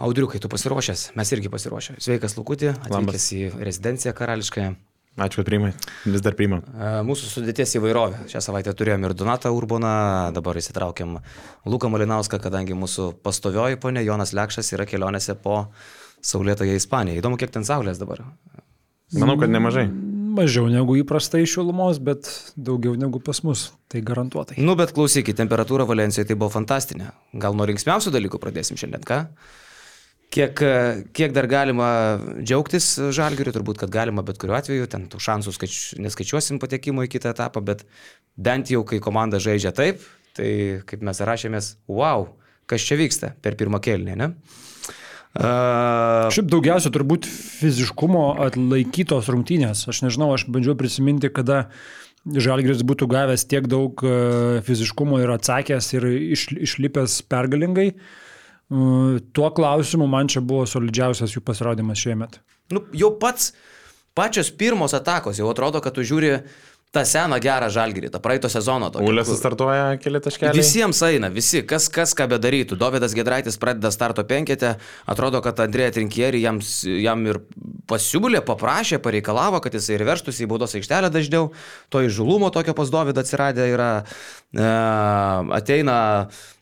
Audriukai, tu pasiruošęs, mes irgi pasiruošę. Sveikas Lukutė, atvykęs į rezidenciją karališkąją. Ačiū, kad priimai. Vis dar priimam. Mūsų sudėties įvairovė. Šią savaitę turėjom ir Donatą Urboną, dabar įsitraukiam Luką Malinauską, kadangi mūsų pastovioji ponė Jonas Lekšas yra kelionėse po Saulėtąją Ispaniją. Įdomu, kiek ten saulės dabar. Manau, kad nemažai. Mažiau negu įprastai šilumos, bet daugiau negu pas mus. Tai garantuotai. Nu, bet klausykit, temperatūra Valencijoje tai buvo fantastinė. Gal nuo linksmiausių dalykų pradėsim šiandien, ką? Kiek, kiek dar galima džiaugtis žalgiriu, turbūt, kad galima bet kuriuo atveju, ten tų šansų skaič, neskaičiuosim patekimo į kitą etapą, bet bent jau kai komanda žaidžia taip, tai kaip mes rašėmės, wow, kas čia vyksta per pirmą kelnį, ne? Uh... Šiaip daugiausia turbūt fiziškumo atlaikytos rungtynės. Aš nežinau, aš bandžiau prisiminti, kada Žalgiris būtų gavęs tiek daug fiziškumo ir atsakęs ir iš, išlipęs pergalingai. Tuo klausimu man čia buvo solidžiausias jų pasirodymas šiemet. Nu, jau pats, pačios pirmos atakos, jau atrodo, kad tu žiūri tą seną gerą žalgyrį, tą praeito sezono. Ulės kur... startuoja keli taškeliai. Visiems eina, visi, kas, kas ką bedarytų. Dovydas Gedraitis pradeda starto penketę, atrodo, kad Andrėja Trinkieri jam, jam ir pasiūlė, paprašė, pareikalavo, kad jisai ir verštųsi į baudos aikštelę dažniau. To įžulumo tokio pas Dovydą atsiradę yra. E, ateina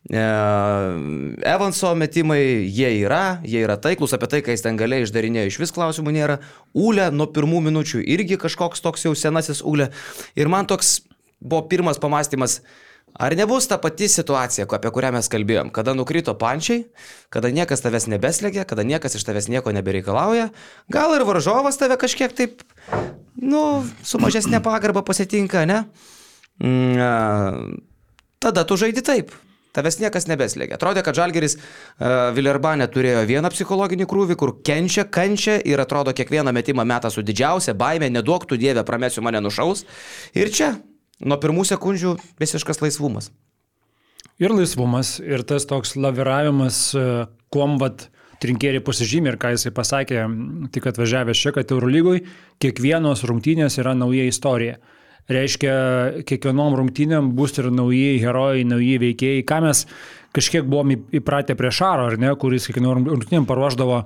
Evanso metimai, jie yra, jie yra taiklus, apie tai, ką jis ten galėjo išdarinėjo, iš vis klausimų nėra. Ūlė nuo pirmų minučių irgi kažkoks toks jau senasis ūlė. Ir man toks buvo pirmas pamastymas, Ar nebus ta pati situacija, apie kurią mes kalbėjom, kada nukrito pančiai, kada niekas tavęs nebeslėgia, kada niekas iš tavęs nieko nebereikalauja, gal ir varžovas tave kažkiek taip, nu, su mažesnė pagarba pasitinka, ne? Mm, tada tu žaidi taip. Tavęs niekas nebeslėgia. Atrodė, kad Žalgeris uh, Vilerbanė turėjo vieną psichologinį krūvį, kur kenčia, kančia ir atrodo kiekvieną metimą metą su didžiausia baime, neduok tu dievę, pramesiu mane nušaus. Ir čia, nuo pirmų sekundžių, visiškas laisvumas. Ir laisvumas, ir tas toks laviravimas, kuom vat trinkėriai pasižymė ir ką jisai pasakė, tik atvažiavęs čia, kad Eurolygoj kiekvienos rungtynės yra nauja istorija reiškia, kiekvienom rungtynėm bus ir nauji herojai, nauji veikėjai, ką mes kažkiek buvom įpratę prie Šaro, ar ne, kuris kiekvienom rungtynėm paruoždavo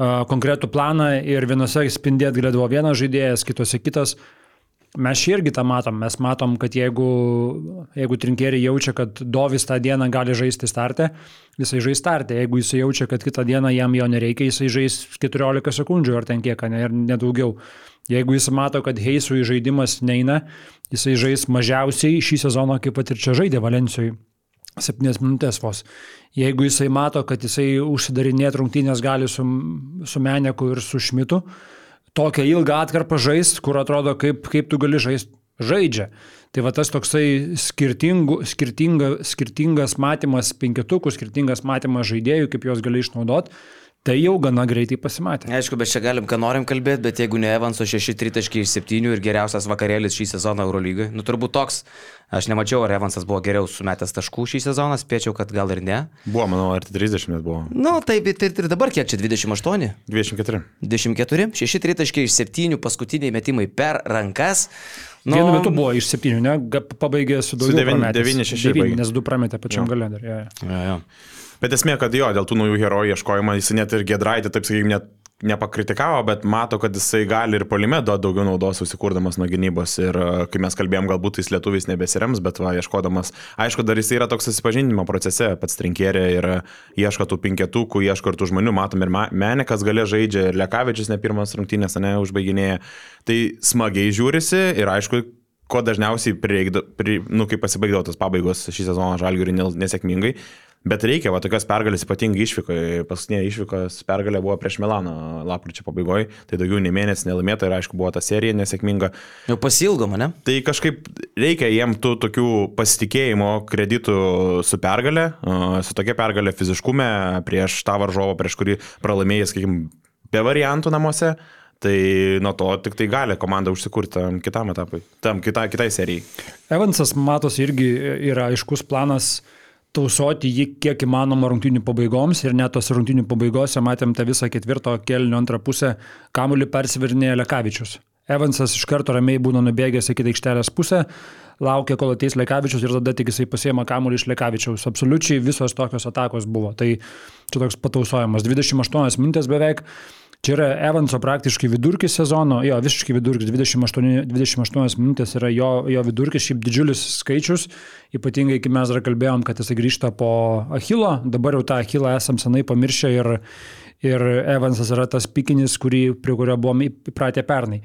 konkretų planą ir vienose spindėt galėdavo vienas žaidėjas, kitose kitas. Mes šį irgi tą matom. Mes matom, kad jeigu, jeigu trinkėriai jaučia, kad Dovis tą dieną gali žaisti startę, jisai žais startę. Jeigu jisai jaučia, kad kitą dieną jam jo nereikia, jisai žais 14 sekundžių ar ten kiek, ne, ir nedaugiau. Jeigu jis mato, kad Heisui žaidimas neina, jisai žais mažiausiai šį sezoną, kaip pat ir čia žaidė Valencijoje. 7 minutės vos. Jeigu jisai mato, kad jisai užsidarinėt rungtynės gali su, su Meneku ir su Šmitu, tokią ilgą atkarpą žaist, kur atrodo, kaip, kaip tu gali žaisti, žaidžia. Tai va tas toksai skirtinga, skirtingas matymas penketukų, skirtingas matymas žaidėjų, kaip juos gali išnaudoti, Tai jau gana greitai pasimatė. Aišku, bet čia galim, ką norim kalbėti, bet jeigu ne Evanso 6-3 taškai iš 7 ir geriausias vakarėlis šį sezoną Eurolygai, nu turbūt toks, aš nemačiau, ar Evansas buvo geriau sumetęs taškų šį sezoną, spėčiau, kad gal ir ne. Buvo, manau, ar 30 net buvo. Nu, taip, tai ir dabar kiek čia 28? 24. 24, 6-3 taškai iš 7, paskutiniai metimai per rankas. Nu, Vienu metu buvo iš 7, ne? Pabaigė su daugiau. 9-6. Nes 2 prametė pačiam galė dar. Ja, ja. Ja, ja. Bet esmė, kad jo, dėl tų naujų herojų ieškojimo jis net ir Gedraitį, taip sakykime, net nepakritikavo, bet mato, kad jisai gali ir polime duoti daugiau naudos susikurdamas nuo gynybos. Ir kai mes kalbėjom, galbūt jis lietuvis nebesirems, bet va, ieškodamas, aišku, dar jisai yra toks susipažinimo procese, pats trinkėrė ir ieško tų penketukų, ieško ir tų žmonių, matom ir Menikas galė žaidžia, ir Lekavičius ne pirmas rungtynės, ne, užbaiginėja. Tai smagiai žiūrisi ir aišku, ko dažniausiai prireikdo, pri, nu, kai pasibaigdavo tos pabaigos šį sezoną žalgiui nesėkmingai, Bet reikia, va, tokios pergalės ypatingai išvykoje. Paskutinė išvykos pergalė buvo prieš Milaną lapkričio pabaigoje, tai daugiau nei mėnesį nelaimėta ir aišku buvo ta serija nesėkminga. Jau pasilgo mane. Tai kažkaip reikia jiem tų tokių pasitikėjimo kreditų su pergalė, su tokia pergalė fiziškume prieš tą varžovą, prieš kurį pralaimėjai, sakykime, be variantų namuose. Tai nuo to tik tai gali komanda užsikurti tam kitam etapui, tam kita, kitai serijai. Evansas matosi irgi yra aiškus planas tausoti jį kiek įmanoma rungtinių pabaigoms ir net tos rungtinių pabaigose matėm tą visą ketvirto kelnio antrą pusę, kamuolį persivirinėjo Lekavičius. Evansas iš karto ramiai būna nubėgęs į kitą aikštelės pusę, laukia, kol ateis Lekavičius ir tada tik jisai pasiema kamuolį iš Lekavičiaus. Absoliučiai visos tokios atakos buvo. Tai čia toks patausojimas. 28 minutės beveik. Čia yra Evanso praktiškai vidurkis sezono, jo visiškai vidurkis, 28, 28 minutės yra jo, jo vidurkis, šiaip didžiulis skaičius, ypatingai kai mes dar kalbėjom, kad jisai grįžta po Achilo, dabar jau tą Achilą esam senai pamiršę ir, ir Evansas yra tas pikinis, kurį, prie kurio buvom įpratę pernai.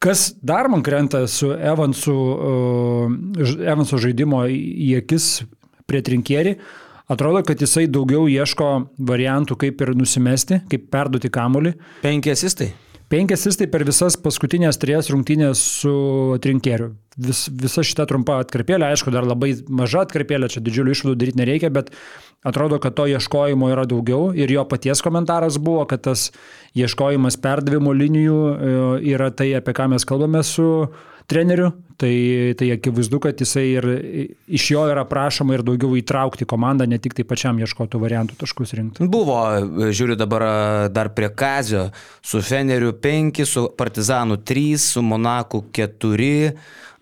Kas dar man krenta su Evansu, uh, Evanso žaidimo į akis prie trinkierį, Atrodo, kad jisai daugiau ieško variantų, kaip ir nusimesti, kaip perduoti kamolį. Penki asistai. Penki asistai per visas paskutinės trijas rungtynės su trinkeriu. Vis, visa šita trumpa atkarpėlė, aišku, dar labai maža atkarpėlė, čia didžiulių išvadų daryti nereikia, bet atrodo, kad to ieškojimo yra daugiau ir jo paties komentaras buvo, kad tas ieškojimas perdavimo linijų e, yra tai, apie ką mes kalbame su treneriu, tai, tai akivaizdu, kad jisai ir iš jo yra prašoma ir daugiau įtraukti komandą, ne tik tai pačiam ieškotų variantų taškus rinkti. Buvo, žiūriu dabar dar prie Kazio, su Feneriu 5, su Partizanu 3, su Monaku 4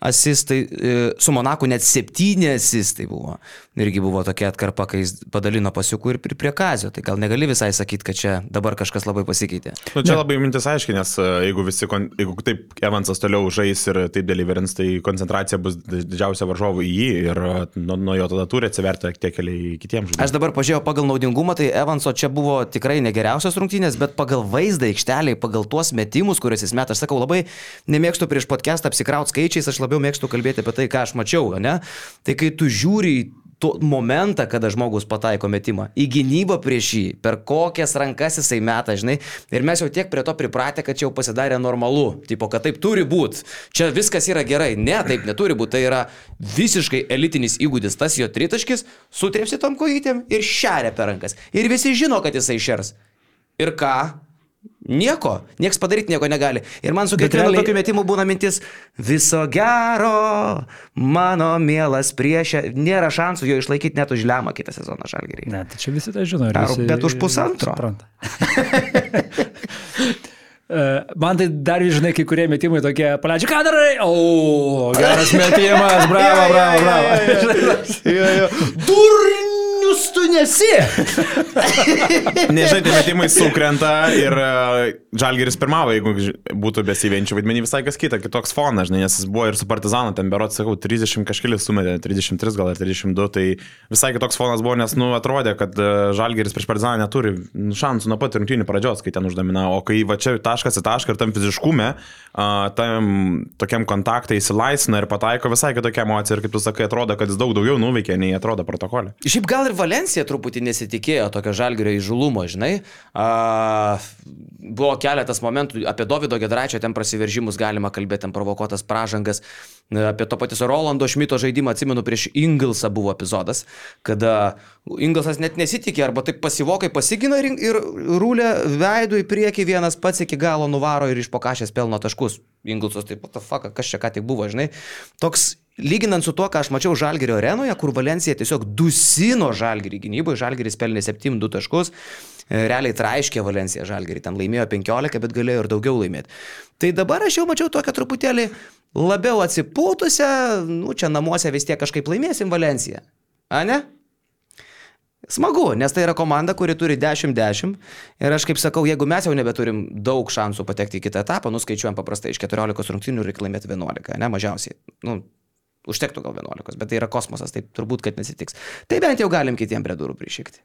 asistai, e, su Monaku net 7 asistai buvo irgi buvo tokia atkarpa, kai jis padalino pasiukų ir prie kazio. Tai gal negali visai sakyti, kad čia dabar kažkas labai pasikeitė. Nu, čia ne. labai mintis aiškiai, nes e, jeigu, visi, jeigu taip Evansas toliau žais ir taip deliverins, tai koncentracija bus didžiausia varžovų į jį ir e, nuo, nuo jo tada turi atsiverti tie keliai kitiems žmonėms. Aš dabar pažiūrėjau pagal naudingumą, tai Evanso čia buvo tikrai negeriausias rungtynės, bet pagal vaizdą aikšteliai, pagal tuos metimus, kuriuos jis met, aš sakau, labai nemėgstu prieš podcastą apsikraut skaičiais, aš labiau mėgstu kalbėti apie tai, ką aš mačiau, ne? Tai kai tu žiūri momentą, kada žmogus pataiko metimą, į gynybą prieš jį, per kokias rankas jisai meta, žinai, ir mes jau tiek prie to pripratę, kad čia jau pasidarė normalu, tipo, kad taip turi būti, čia viskas yra gerai, ne, taip neturi būti, tai yra visiškai elitinis įgūdis, tas jo tritaškis, sutrėpsi tom kojytėm ir šeria per rankas. Ir visi žino, kad jisai šers. Ir ką? Nieko, nieks padaryti nieko negali. Ir man su kiekvienu realiai... tokiu metimu būna mintis, viso gero, mano mielas priešė, nėra šansų jo išlaikyti net už lemą kitą sezoną žalgerį. Ne, tai čia visi tai žino. Visi... Bet už pusantro. E, man tai dar, žinai, kai kurie metimai tokie, paleidžia, ką darai? O, geras metimas, bravo, bravo, bravo. Durnių! Durnius tu nesi. Nežinai, tie metimai sukrenta ir uh, Žalgeris pirmavo, jeigu būtų besivenčių vaidmenį visai kas kita, kitoks fonas, žinai, nes jis buvo ir su Partizanu, ten berot, sakau, 30 kažkėlis sumetė, 33 gal ar 32, tai visai kitoks fonas buvo, nes, nu, atrodė, kad uh, Žalgeris prieš Partizaną neturi nu, šansų nuo pat rungtynių pradžios, kai ten uždominavo, o kai va čia taškas į tašką ir tam fiziškume, tam tokiam kontaktai įsilaisina ir pataiko visai kitokia emocija ir kaip tu sakai, atrodo, kad jis daug daugiau nuveikė, nei atrodo protokolė. Šiaip gal ir Valencija truputį nesitikėjo tokio žalgerio įžulumo, žinai. A, buvo keletas momentų, apie Davido Gedraičio ten prasiveržimus galima kalbėti, ten provokuotas pražangas, apie to paties Rolando Šmito žaidimą, atsimenu, prieš Ingilsą buvo epizodas, kada Ingilsas net nesitikė arba taip pasivokai pasigina ir rūlė veidų į priekį vienas pats iki galo nuvaro ir iš pokašės pelno taškus. Ingilsas taip, what the fuck, kas čia ką tik buvo, žinai. Toks Lyginant su tuo, ką aš mačiau Žalgerio arenoje, kur Valencija tiesiog dusino Žalgerį gynyboje, Žalgeris pelnė 7-2 taškus, e, realiai traiškė Valencija Žalgerį, ten laimėjo 15, bet galėjo ir daugiau laimėti. Tai dabar aš jau mačiau tokią truputėlį labiau atsipūtusią, nu čia namuose vis tiek kažkaip laimėsim Valenciją. A ne? Smagu, nes tai yra komanda, kuri turi 10-10 ir aš kaip sakau, jeigu mes jau nebeturim daug šansų patekti į kitą etapą, nuskaičiuojam paprastai iš 14 rungtynių reikia laimėti 11, ne mažiausiai. Nu, Užtektų gal 11, bet tai yra kosmosas, tai turbūt, kad nesitiks. Tai bent jau galim kitiem prie durų prišykti.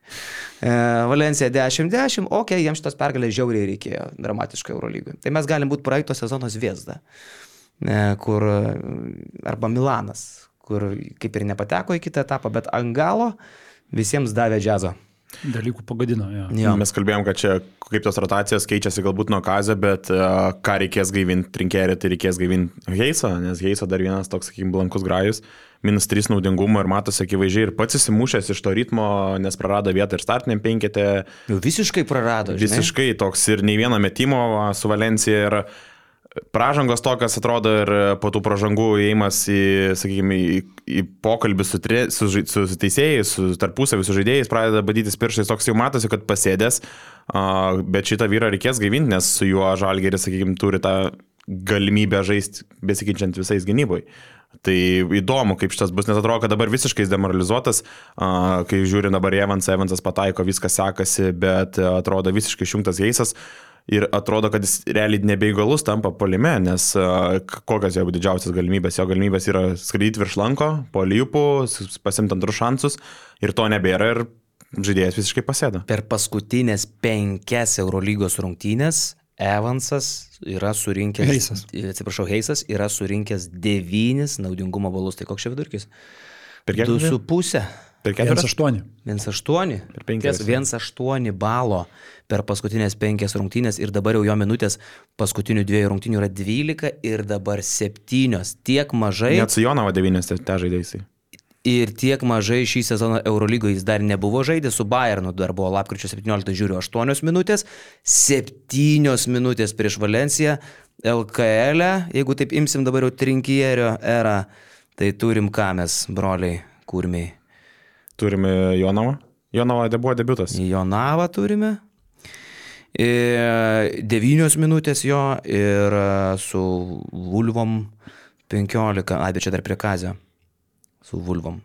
E, Valencija 10-10, okei, okay, jiems šitos pergalės žiauriai reikėjo dramatiškai Eurolygui. Tai mes galim būti praeito sezono Zviesda, e, kur, arba Milanas, kur kaip ir nepateko į kitą etapą, bet ant galo visiems davė džiazo. Dalykų pagadino, jo. jo. Mes kalbėjom, kad čia kaip tos rotacijos keičiasi galbūt nuo kazio, bet uh, ką reikės gaivinti trinkerį, tai reikės gaivinti Heisą, nes Heisa dar vienas toks, sakykime, blankus grajus, minus 3 naudingumo ir matosi akivaizdžiai ir pats įsimušęs iš to ritmo, nes prarado vietą ir startiniam penketė. Jau visiškai prarado. Žinai? Visiškai toks ir nei vieno metimo su Valencija ir pražangos tokios atrodo ir po tų pražangų įėjimas į, sakykime, į, į pokalbį su, tre, su, su, su teisėjais, su tarpusavį su žaidėjais, pradeda badytis pirštais, toks jau matosi, kad pasėdės, bet šitą vyrą reikės gaivinti, nes su juo žalgeris, sakykime, turi tą galimybę žaisti besikeičiant visais gynyboj. Tai įdomu, kaip šitas bus, nes atrodo, kad dabar visiškai demoralizuotas, kai žiūri dabar Evansas, Evansas pataiko, viskas sekasi, bet atrodo visiškai išjungtas Geisas. Ir atrodo, kad jis realiai nebeįgalus tampa polime, nes a, k- kokios jo didžiausias galimybės? Jo galimybės yra skraidyti virš lanko, po lypų, pasimti antrus šansus ir to nebėra ir žaidėjas visiškai pasėda. Per paskutinės penkias Eurolygos rungtynės Evansas yra surinkęs. Heisas. Atsiprašau, Heisas yra surinkęs devynis naudingumo balus. Tai koks čia vidurkis? Per kiek? Du su pusė. Per keturias? 1-8. 1,8. Per penkias. 1,8 balo per paskutinės penkias rungtynės ir dabar jau jo minutės paskutinių dviejų rungtynių yra 12 ir dabar 7. Tiek mažai. Net su Jonavo 9 te, te žaidėjai. Ir tiek mažai šį sezoną Eurolygoje jis dar nebuvo žaidęs, su Bayernu dar buvo lapkričio 17 žiūriu 8 minutės, 7 minutės prieš Valenciją, LKL, e, jeigu taip imsim dabar jau trinkierio erą, tai turim ką mes, broliai, kurmiai. Turime Jonavą. Jonavo de- buvo debutas. Jonavą turime. Ir 9 minutės jo ir e, su Vulvom 15, ai, bet čia dar prie Kazio. Su Vulvom.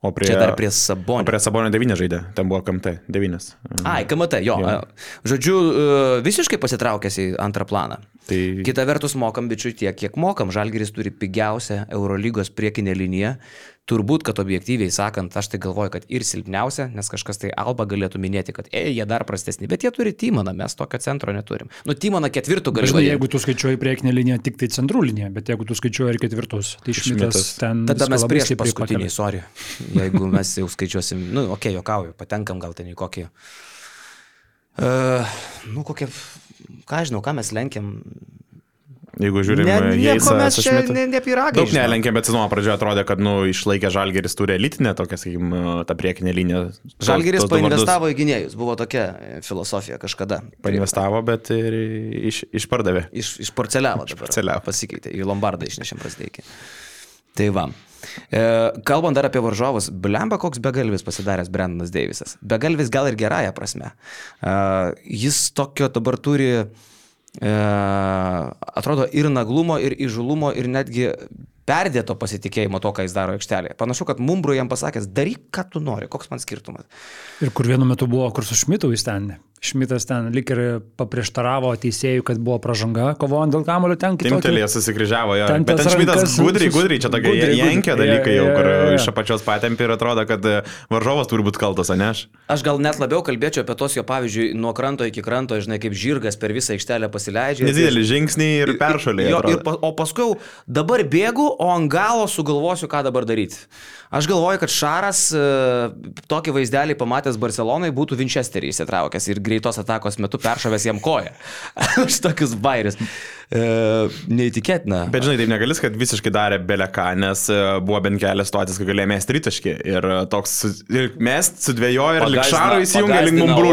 O prie, Čia dar prie Sabonio. prie Sabonio 9 žaidė. Ten buvo KMT 9. Ai, KMT, jo. Jo. jo. Žodžiu, e, visiškai pasitraukęs į antrą planą. Tai Kita vertus, mokam bičiui tiek, kiek mokam. Žalgeris turi pigiausią Eurolygos priekinę liniją. Turbūt, kad objektyviai sakant, aš tai galvoju, kad ir silpniausia, nes kažkas tai Alba galėtų minėti, kad, ei, jie dar prastesni, bet jie turi Timoną, mes tokio centro neturim. Nu, Timoną ketvirtų gali Žinai, jeigu tu skaičiuoji priekinę liniją, tik tai centrų liniją, bet jeigu tu skaičiuoji ir ketvirtus, tai šmitas ten. Tada mes prieš paskutinį, sorry. Jeigu mes jau skaičiuosim, nu, okei, okay, jokauju, patenkam gal ten į kokį. Uh, nu, kokie, ką žinau, ką mes lenkiam. Jeigu žiūrime, Ne, nieko mes su čia ne, ne piragai. Daug nelenkė, bet sezono pradžioje atrodė, kad, nu, išlaikė Žalgeris turi elitinę tokią, sakykime, tą priekinę liniją. Žalgeris du vardus painvestavo į gynėjus, buvo tokia e, filosofija kažkada. Painvestavo, bet ir iš, išpardavė. Iš, iš porceliavo dabar. porceliavo. Pasikeitė, į Lombardą išnešėm prasdeikį. Tai va. E, kalbant dar apie varžovus, blemba koks begalvis pasidaręs Brendanas Deivisas. Begalvis gal ir gerąją prasme. E, jis tokio dabar turi, atrodo, ir naglumo, ir įžulumo, ir netgi perdėto pasitikėjimo to, ką jis daro aikštelėje. Panašu, kad Mumbru jam pasakęs, daryk, ką tu nori, koks man skirtumas. Ir kur vienu metu buvo, kur su Šmitu jis ten. Šmitas ten lik ir paprieštaravo teisėjui, kad buvo pažanga, kovojant dėl kamulio ten kitokio. Timtelė susikryžiavo, jo. Ten Bet ten šmitas gudriai, gudriai, čia tokie jenkia gudriai. dalykai jau, Jo, kur jo, jo, jo. iš apačios patempi ir atrodo, kad e, varžovas turi būti kaltas, ne aš. Aš gal net labiau kalbėčiau apie tos jo, pavyzdžiui, nuo kranto iki kranto, žinai, kaip žirgas per visą aikštelę pasileidžia. Nedidelį žingsnį ir peršalė. Jo, ir, pa- o paskui jau dabar bėgu, o ant galo sugalvosiu, ką dabar daryti. Aš galvoju, kad Šaras e, tokį vaizdelį pamatęs Barcelonai būtų Vinčesterį įsitraukęs ir greitos atakos metu peršovęs jam koją. Už tokius bairius. E, neįtikėtina. Bet žinai, taip negalis, kad visiškai darė beleką, nes e, buvo bent kelias stotis, kai galėjo mesti tritaškį. Ir e, toks, su- ir mest sudvėjojo ir lik Pagąsdina- šaro įsijungė, link mumbrų,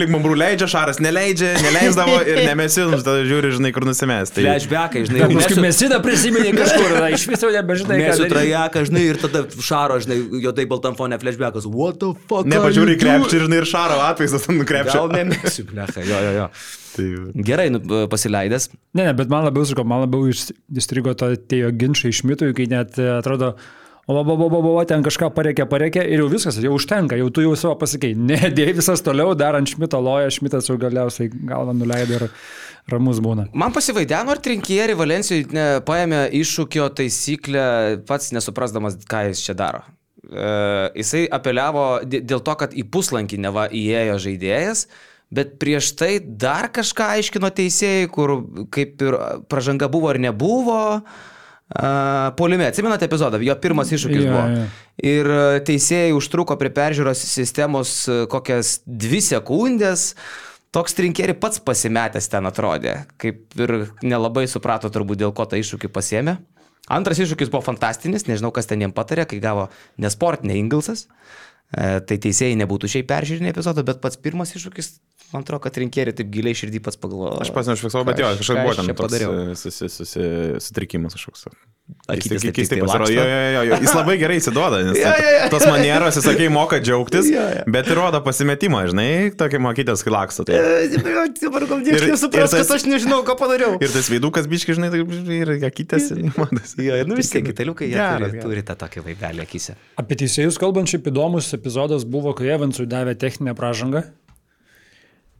link leidžia, šaras neleidžia, neleisdavo ir nemesim, tada žiūri, žinai, kur nusimest. Tai Flashbackai, žinai, Ir paskui mesida prisiminė kažkur, na, iš viso nebežinai, Mėsiu daryti. trajeką, žinai, ir tada šaro, žinai, juodai baltam fone flashbackas. What the fuck? nepažiūri krepšį, žinai, ir šaro atvaizdas ant krepšio. Gal nemėsiu, blecha, jo, jo, jo. Tai, Gerai, nu, pasileidęs. Ne, ne, bet man labiau, sakau, man labiau įstrigo to tie jo ginčiai iš mitų, kai net e, atrodo, o, o, o, o, o, ten kažką pareikia, pareikia ir jau viskas, jau užtenka, jau tu jau savo pasakėjai. Ne, Deivisas toliau dar ant šmito loja, šmitas jau galiausiai galvą nuleido ir ramus būna. Man pasivaideno, ar trinkieri Valencijai ne, paėmė iššūkio taisyklę, pats nesuprasdamas, ką jis čia daro. E, jisai apeliavo dė- dėl to, kad į puslankį neva įėjo žaidėjas, bet prieš tai dar kažką aiškino teisėjai, kur kaip ir pražanga buvo ar nebuvo. Uh, Polime, atsimenate epizodą, jo pirmas iššūkis Jo, buvo. jo. Ir e, teisėjai užtruko prie peržiūros sistemos e, kokias dvi sekundės. Toks trinkeri pats pasimetęs ten atrodė, kaip ir nelabai suprato turbūt dėl ko tą iššūkį pasėmė. Antras iššūkis buvo fantastinis, nežinau kas ten jiem patarė, kai gavo nesportinė Ingilsas. E, tai teisėjai nebūtų šiaip peržiūrinė epizodo, bet pats pirmas iššūkis, man atrodo, kad rinkėjai taip giliai širdį pats pagalvojo. aš pats neužfiksavau, bet jo, ką buvo ten toks e, susi, susi, sutrikimas kažkoks. Taip keistai keistai pasirodo. Jo, jo, jo, jo. Jis labai gerai įsiduoda, nes Jo, jo, jo. tos manieros, jis, sakai, moka džiaugtis, Jo, jo. bet ir rodo pasimetimą, žinai, tokia mokytės, kai laksto. Tai. Dabar gal Ir- niekas nesupras, ir kad aš nežinau, ką padariau. Ir tas veidukas biški, žinai, taip, ir akytės. Jo, nu vis tiek, italiukai, jie turi, turi tą tokį vaibelį akise. Apie teisėjus kalbant, šiaip įdomus epizodas buvo, kai Evansui davė techninę pražangą.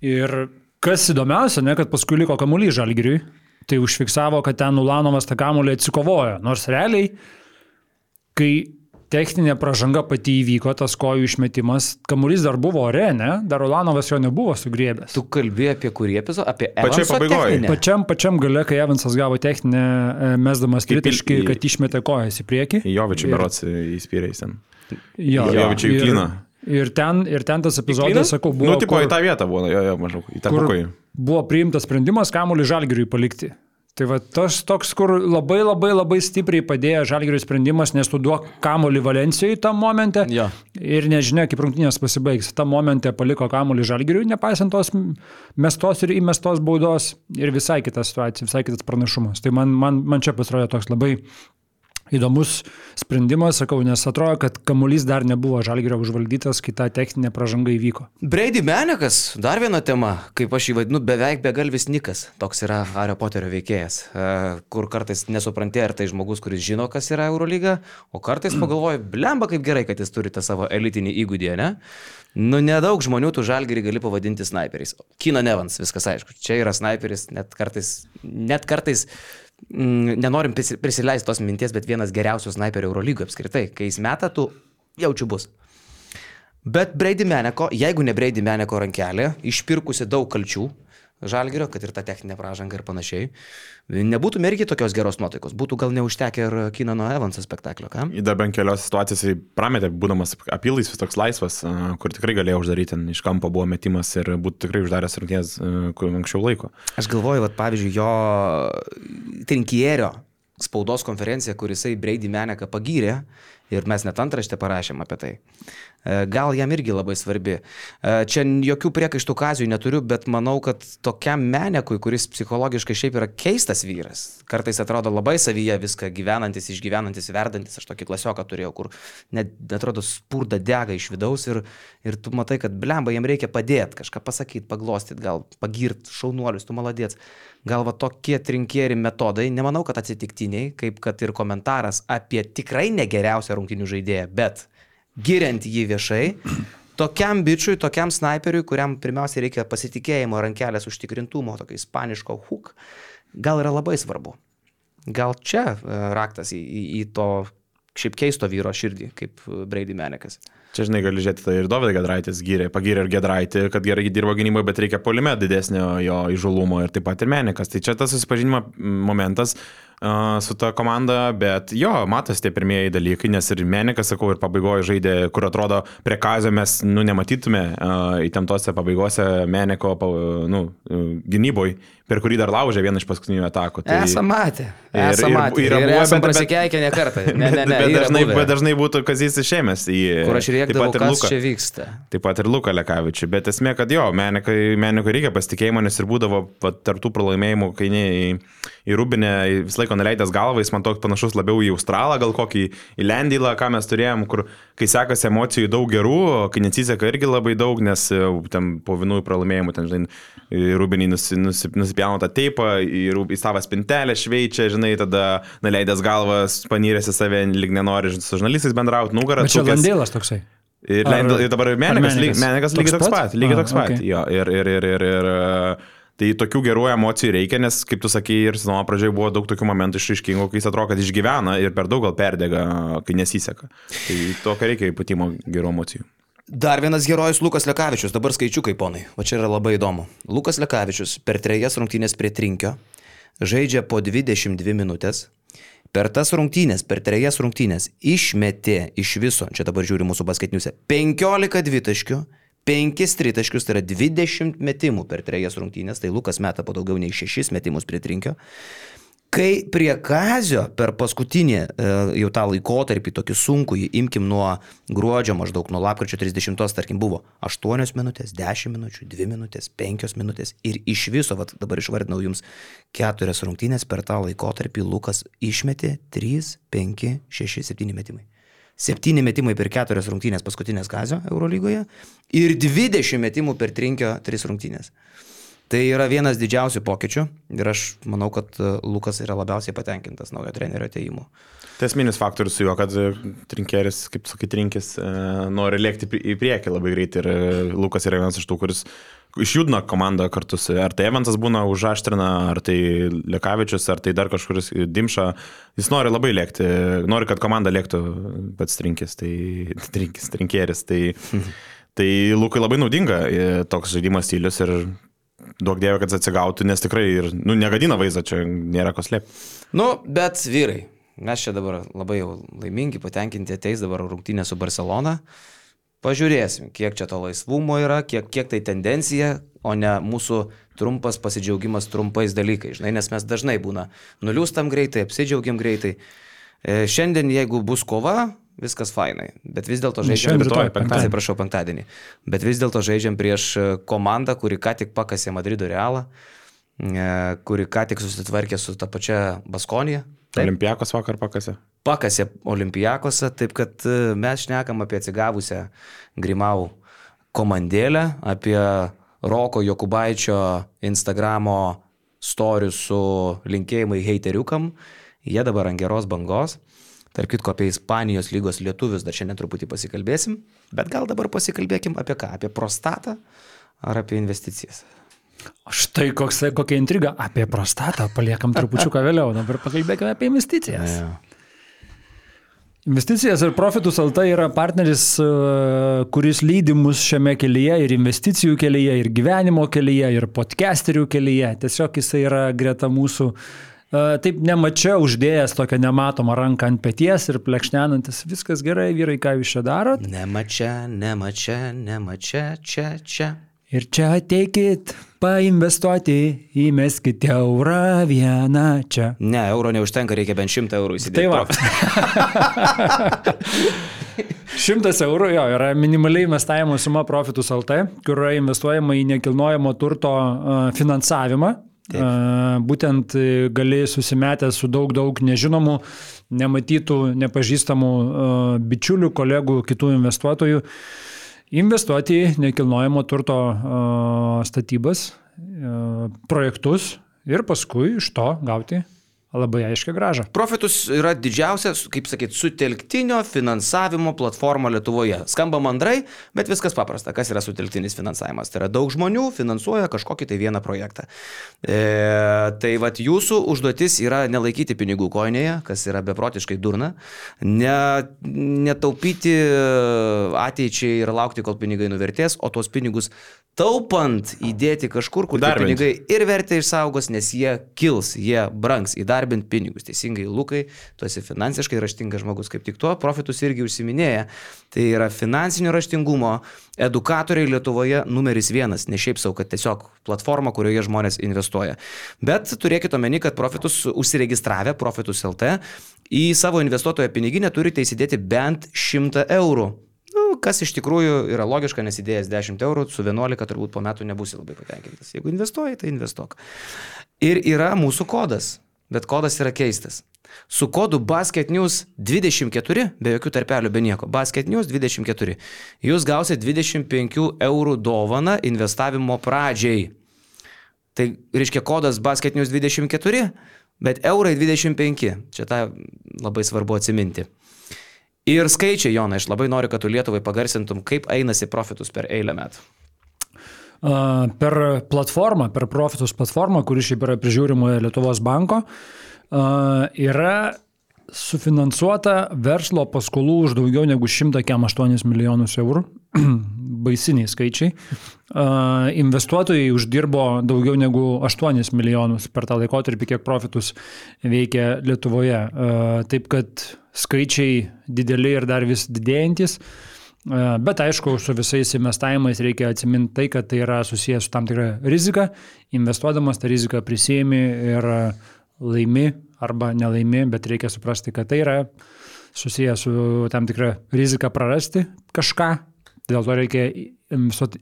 Ir kas įdomiausia, ne, kad paskui liko kamuolys žalgiriui, tai užfiksavo, kad ten Ulanovas tą kamuolį atsikovojo. Nors realiai, kai techninė pražanga pati įvyko, tas kojų išmetimas, kamuolys dar buvo ore, ne? Dar Ulanovas jo nebuvo sugriebęs. Tu kalbėjai apie kurį epizodą? Apie pabaigoj. techninę? Pačiam, pačiam gale, kai Evansas gavo techninę, e, mesdamas il- kad išmetė kojas į priekį. Jovičių Ir- berots įspyrėjai ten. Jo, Jovičių į ir- kliną. Ir ten, ir ten tas epizodas, sakau, buvo, Nu, tipo, kur, į tą vietą buvo, jo, jo, maždaug, į tą bukojį. buvo priimtas sprendimas kamuolį žalgiriui palikti. Tai va tas toks, kur labai labai labai stipriai padėjo žalgiriui sprendimas, nes tu duok kamuolį Valencijai tam momente Jo. ir nežinia, kaip rungtynės pasibaigs. Tam momente paliko kamuolį žalgiriui, nepaisant tos mestos ir įmestos baudos ir visai kita situacija, visai kitas pranašumas. Tai man, man, man čia pasirodė toks labai įdomus sprendimas, sakau, nes atrodo, kad kamuolys dar nebuvo žalgirio užvaldytas, kai ta techninė pražanga įvyko. Brady Menekas, dar viena tema, kaip aš jį vadinu, beveik begalvis Nikas. Toks yra Hario Poterio veikėjas, e, kur kartais nesupranti, ar tai žmogus, kuris žino, kas yra Eurolyga, o kartais pagalvoji, blemba kaip gerai, kad jis turi tą savo elitinį įgūdį, ne? Nu, nedaug žmonių tų žalgerį gali pavadinti snaiperiais. Kina Nevans, viskas aišku. Čia yra snaiperis, net kartais, net kartais nenorim prisi- prisileisti tos minties, bet vienas geriausių snaiperių Eurolygoje apskritai. Kai jis meta, tu jaučiu bus. Bet Brady Meneko, jeigu ne Brady Meneko rankelė, išpirkusi daug kalčių žalgerio, kad ir ta techninė pražanga ir panašiai, nebūtų mergi tokios geros nuotaikos, būtų gal neužtekę ir Kinano Evanso spektaklio, ką? Į dar bent kelios situacijos jis prametė, būdamas apylaisvis toks laisvas, kur tikrai galėjo uždaryti, iš kampo buvo metimas ir būtų tikrai uždaręs kur anksčiau laiko. Aš galvoju, vat, pavyzdžiui, jo trinkierio spaudos konferencija, kur jisai Brady Meneką pagyrė ir mes net antraštę parašėm apie tai. E, Gal jam irgi labai svarbi. E, Čia jokių priekaištų kazijų neturiu, bet manau, kad tokiam menekui, kuris psichologiškai šiaip yra keistas vyras, kartais atrodo labai savyje viską gyvenantis, išgyvenantis, verdantis, aš tokį klasioką turėjau, kur net atrodo spurda dega iš vidaus ir, ir tu matai, kad blemba, jam reikia padėti, kažką pasakyti, paglostyti, gal pagirti, šaunuolius, tu maladėts. Gal va tokie trinkieri metodai, nemanau, kad atsitiktiniai, kaip kad ir komentaras apie tikrai negeriausią rungtinių žaidėją, bet giriant jį viešai, tokiam bičiui, tokiam snaiperiui, kuriam pirmiausia reikia pasitikėjimo, rankelės užtikrintumo, tokio ispaniško hook, gal yra labai svarbu. Gal čia e, raktas į, į, į to šiaip keisto vyro širdį, kaip e, Brady Menekas. Čia, žinai, gali žiūrėti, tai ir Dovydas Gedraitis gyrė, pagyrė ir Gedraitį, kad gerai dirbo gynyboje, bet reikia polime didesnio jo įžulumo ir taip pat ir Menikas. Tai čia tas susipažinimo momentas su ta komanda, bet jo, matosi tie pirmieji dalykai, nes ir Menikas, sakau, ir pabaigoje žaidė, kur atrodo prie kazio mes, nu, nematytume įtemptose pabaigose Meniko, nu, gynyboj, per kurį dar laužė vieną iš paskutinių atakų. Tai... Esam matę. Ir- Esam ir- matę. yra Ir, ir buvę, esam prasikeikę ne kartą. Ne, ne, ne. bet, dažnai, buvę. bet dažnai būtų kazys išėmęs į... Kur aš ir kas Luką. čia vyksta. Taip pat ir Luką Lekavičių, bet esmė, kad jo, Menikai, Menikui reikia pasitikėjimo, nes ir būdavo vat, tarp tų pralaimėjimų, kai ne į, į Rubinę visą laiką nuleidęs galvą, jis man toks panašus labiau į Australą, gal kokį į Lendylą, ką mes turėjom, kur kai sekasi emocijų daug gerų, kai nesiseka irgi labai daug, nes e, ten po vienų pralaimėjimų, ten, žinai, Rubinį nusi, nusi, nusipjauna tą teipą, Rub- į savo spintelę šveičia, žinai, tada nuleidęs galvas, panyrėsi save, lyg nenori su žurnalistais bendrauti, nugarą. Čia. Landėlas toksai. Ir, Ar- Lendl, ir dabar ar Menikas, Menikas? Lygiai toks pat, lygiai toks pat. Jo, ir, ir, ir, ir, ir, tai tokių gerų emocijų reikia, nes, kaip tu sakai, ir sezono pradžioje buvo daug tokių momentų išaiškingų, kai jis atrodo, kad išgyvena ir per daug gal perdega, kai nesiseka. Tai tokio reikia ypatingo gerų emocijų. Dar vienas herojus Lukas Lekavičius, dabar skaičiukai, ponai, o čia yra labai įdomu. Lukas Lekavičius per trejas rungtynės prie trinkio žaidžia po 22 minutės. Per tas rungtynės, per trejas rungtynės išmetė iš viso, čia dabar žiūri mūsų basketiniuose, 15 dvitaškių, 5 tritaškius, tai yra 20 metimų per trejas rungtynės, tai Lukas meta po daugiau nei 6 metimus prie trinkio. Kai prie Kazio per paskutinį e, jau tą laikotarpį, tokį sunkų, imkim nuo gruodžio maždaug, nuo lapkričio 30, tarkim, buvo 8 minutės, 10 minučių, 2 minutės, 5 minutės ir iš viso, vat, dabar išvardinau jums keturias rungtynės per tą laikotarpį Lukas išmetė 3, 5, 6, 7 metimai. 7 metimai per keturias rungtynės paskutinės Kazio Eurolygoje ir 20 metimų per trinkio 3 rungtynės. Tai yra vienas didžiausių pokyčių ir aš manau, kad e, Lukas yra labiausiai patenkintas naujo trenerio ateimu. Tai esminis faktorius su juo, kad e, trinkeris, kaip sakai, trinkis, e, nori lėkti į priekį labai greitai ir Lukas yra vienas iš tų, kuris išjudina komandą kartu su, ar tai Evansas būna užaštrina, ar tai Lekavičius, ar tai dar kažkuris Dimša, jis nori labai lėkti, nori, kad komanda lėktų pats trinkis, tai trinkis, trinkeris, tai, tai Lukai labai naudinga toks žaidimas stilius ir duok dievė, kad atsigautų, nes tikrai ir, nu, negadina vaizdą, čia nėra ko slėpti. Nu, bet vyrai, mes čia dabar labai jau laimingi, patenkinti ateis dabar rungtynė su Barcelona. Pažiūrėsim, kiek čia to laisvumo yra, kiek, kiek tai tendencija, o ne mūsų trumpas pasidžiaugimas trumpais dalykais. Žinai, nes mes dažnai būna nuliūstam greitai, apsidžiaugiam greitai. E, šiandien, jeigu bus kova, viskas fainai. Bet vis dėlto žaidžiam rytoj, penktadienį. Atsiprašau, penktadienį. Bet vis dėlto žaidžiam prieš e, komandą, kuri ką tik pakasė Madrido realą, e, kuri ką tik susitvarkė su ta pačia Baskonija. Olimpijakos vakar pakasė. Pakasė Olimpijakose, taip kad e, mes šnekam apie atsigavusią Grimau komandėlę, apie Roko Jokubaičio Instagramo storius su linkėjimai heiteriukam. Jie dabar ant geros bangos. Tark kitko apie Ispanijos lygos lietuvius dar šiandien truputį pasikalbėsim, bet gal dabar pasikalbėkim apie ką? Apie prostatą ar apie investicijas? Štai koks, kokia intriga. Apie prostatą paliekam trupučiuką vėliau, dabar pakalbėkime apie investicijas. Ja. Investicijas ir profitus LT yra partneris, e, kuris lydi mus šiame kelyje ir investicijų kelyje, ir gyvenimo kelyje, ir podcasterių kelyje. Tiesiog jisai yra greta mūsų uh, taip nemačiau uždėjęs tokią nematomą ranką ant pėties ir plekšnenantis, viskas gerai, vyrai, ką jūs čia darot? Nemačia, nemačia, nemačia, čia, čia. Ir čia ateikit, painvestuoti, įmeskite eurą vieną čia. Ne, euro neužtenka, reikia bent šimtą eurų įsidėti. Tai va. Šimtas eurų jo yra minimaliai investavimo suma Profitus LT, kur yra investuojama į nekilnojamo turto finansavimą Taip. Būtent e, gali susimetęs su daug, daug nežinomų, nematytų, nepažįstamų bičiulių, kolegų, kitų investuotojų investuoti į nekilnojamo turto statybas, projektus ir paskui iš to gauti labai aiškia graža. Profitus yra didžiausia, kaip sakyt, sutelktinio finansavimo platforma Lietuvoje. Skamba mandrai, bet viskas paprasta. Kas yra sutelktinis finansavimas? Tai yra daug žmonių finansuoja kažkokį tai vieną projektą. E, tai vad jūsų užduotis yra nelaikyti pinigų koinėje, kas yra beprotiškai durna, ne, netaupyti ateičiai ir laukti, kol pinigai nuvertės, o tuos pinigus taupant įdėti kažkur, kur pinigai ir vertę išsaugos, nes jie kils, jie brangs, įdarbint pinigus. Teisingai, Lukai, tu esi finansiškai raštingas žmogus, kaip tik tuo profitus irgi užsiminėja. Tai yra finansinio raštingumo edukatoriai Lietuvoje numeris vienas, ne šiaip savo, kad tiesiog platforma, kurioje žmonės investuoja. Bet turėkite omeny, kad profitus užsiregistravę, profitus LT, į savo investuotojo piniginę turite įsidėti bent 100 eurų kas iš tikrųjų yra logiška, nes įdėjęs 10 eurų, su 11 turbūt po metų nebūsi labai patenkintas. Jeigu investuoji, tai investuok. Ir yra mūsų kodas, bet kodas yra keistas. Su kodu Basket News 24, be jokių tarpelių, be nieko, Basket News 24, jūs gausite 25 eurų dovaną investavimo pradžiai. Tai reiškia kodas Basket News 24, bet eurai 25. Čia tą labai svarbu atsiminti. Ir skaičiai, Jona, aš labai noriu, kad tu Lietuvai pagarsintum, kaip einasi profitus per eilę metų. Per platformą, per profitus platformą, kuri šiaip yra prižiūrimoje Lietuvos banko, yra sufinansuota verslo paskolų už daugiau negu 108 milijonus eurų. Baisiniai skaičiai. Investuotojai uždirbo daugiau negu 8 milijonus per tą laikotarpį, kiek profitus veikia Lietuvoje. Taip kad skaičiai dideli ir dar vis didėjantis. E, bet aišku, su visais investavimais reikia atsiminti tai, kad tai yra susijęs su tam tikra rizika. Investuodamas tą riziką prisėmi ir laimi arba nelaimi, bet reikia suprasti, kad tai yra susijęs su tam tikra rizika prarasti kažką. Dėl to reikia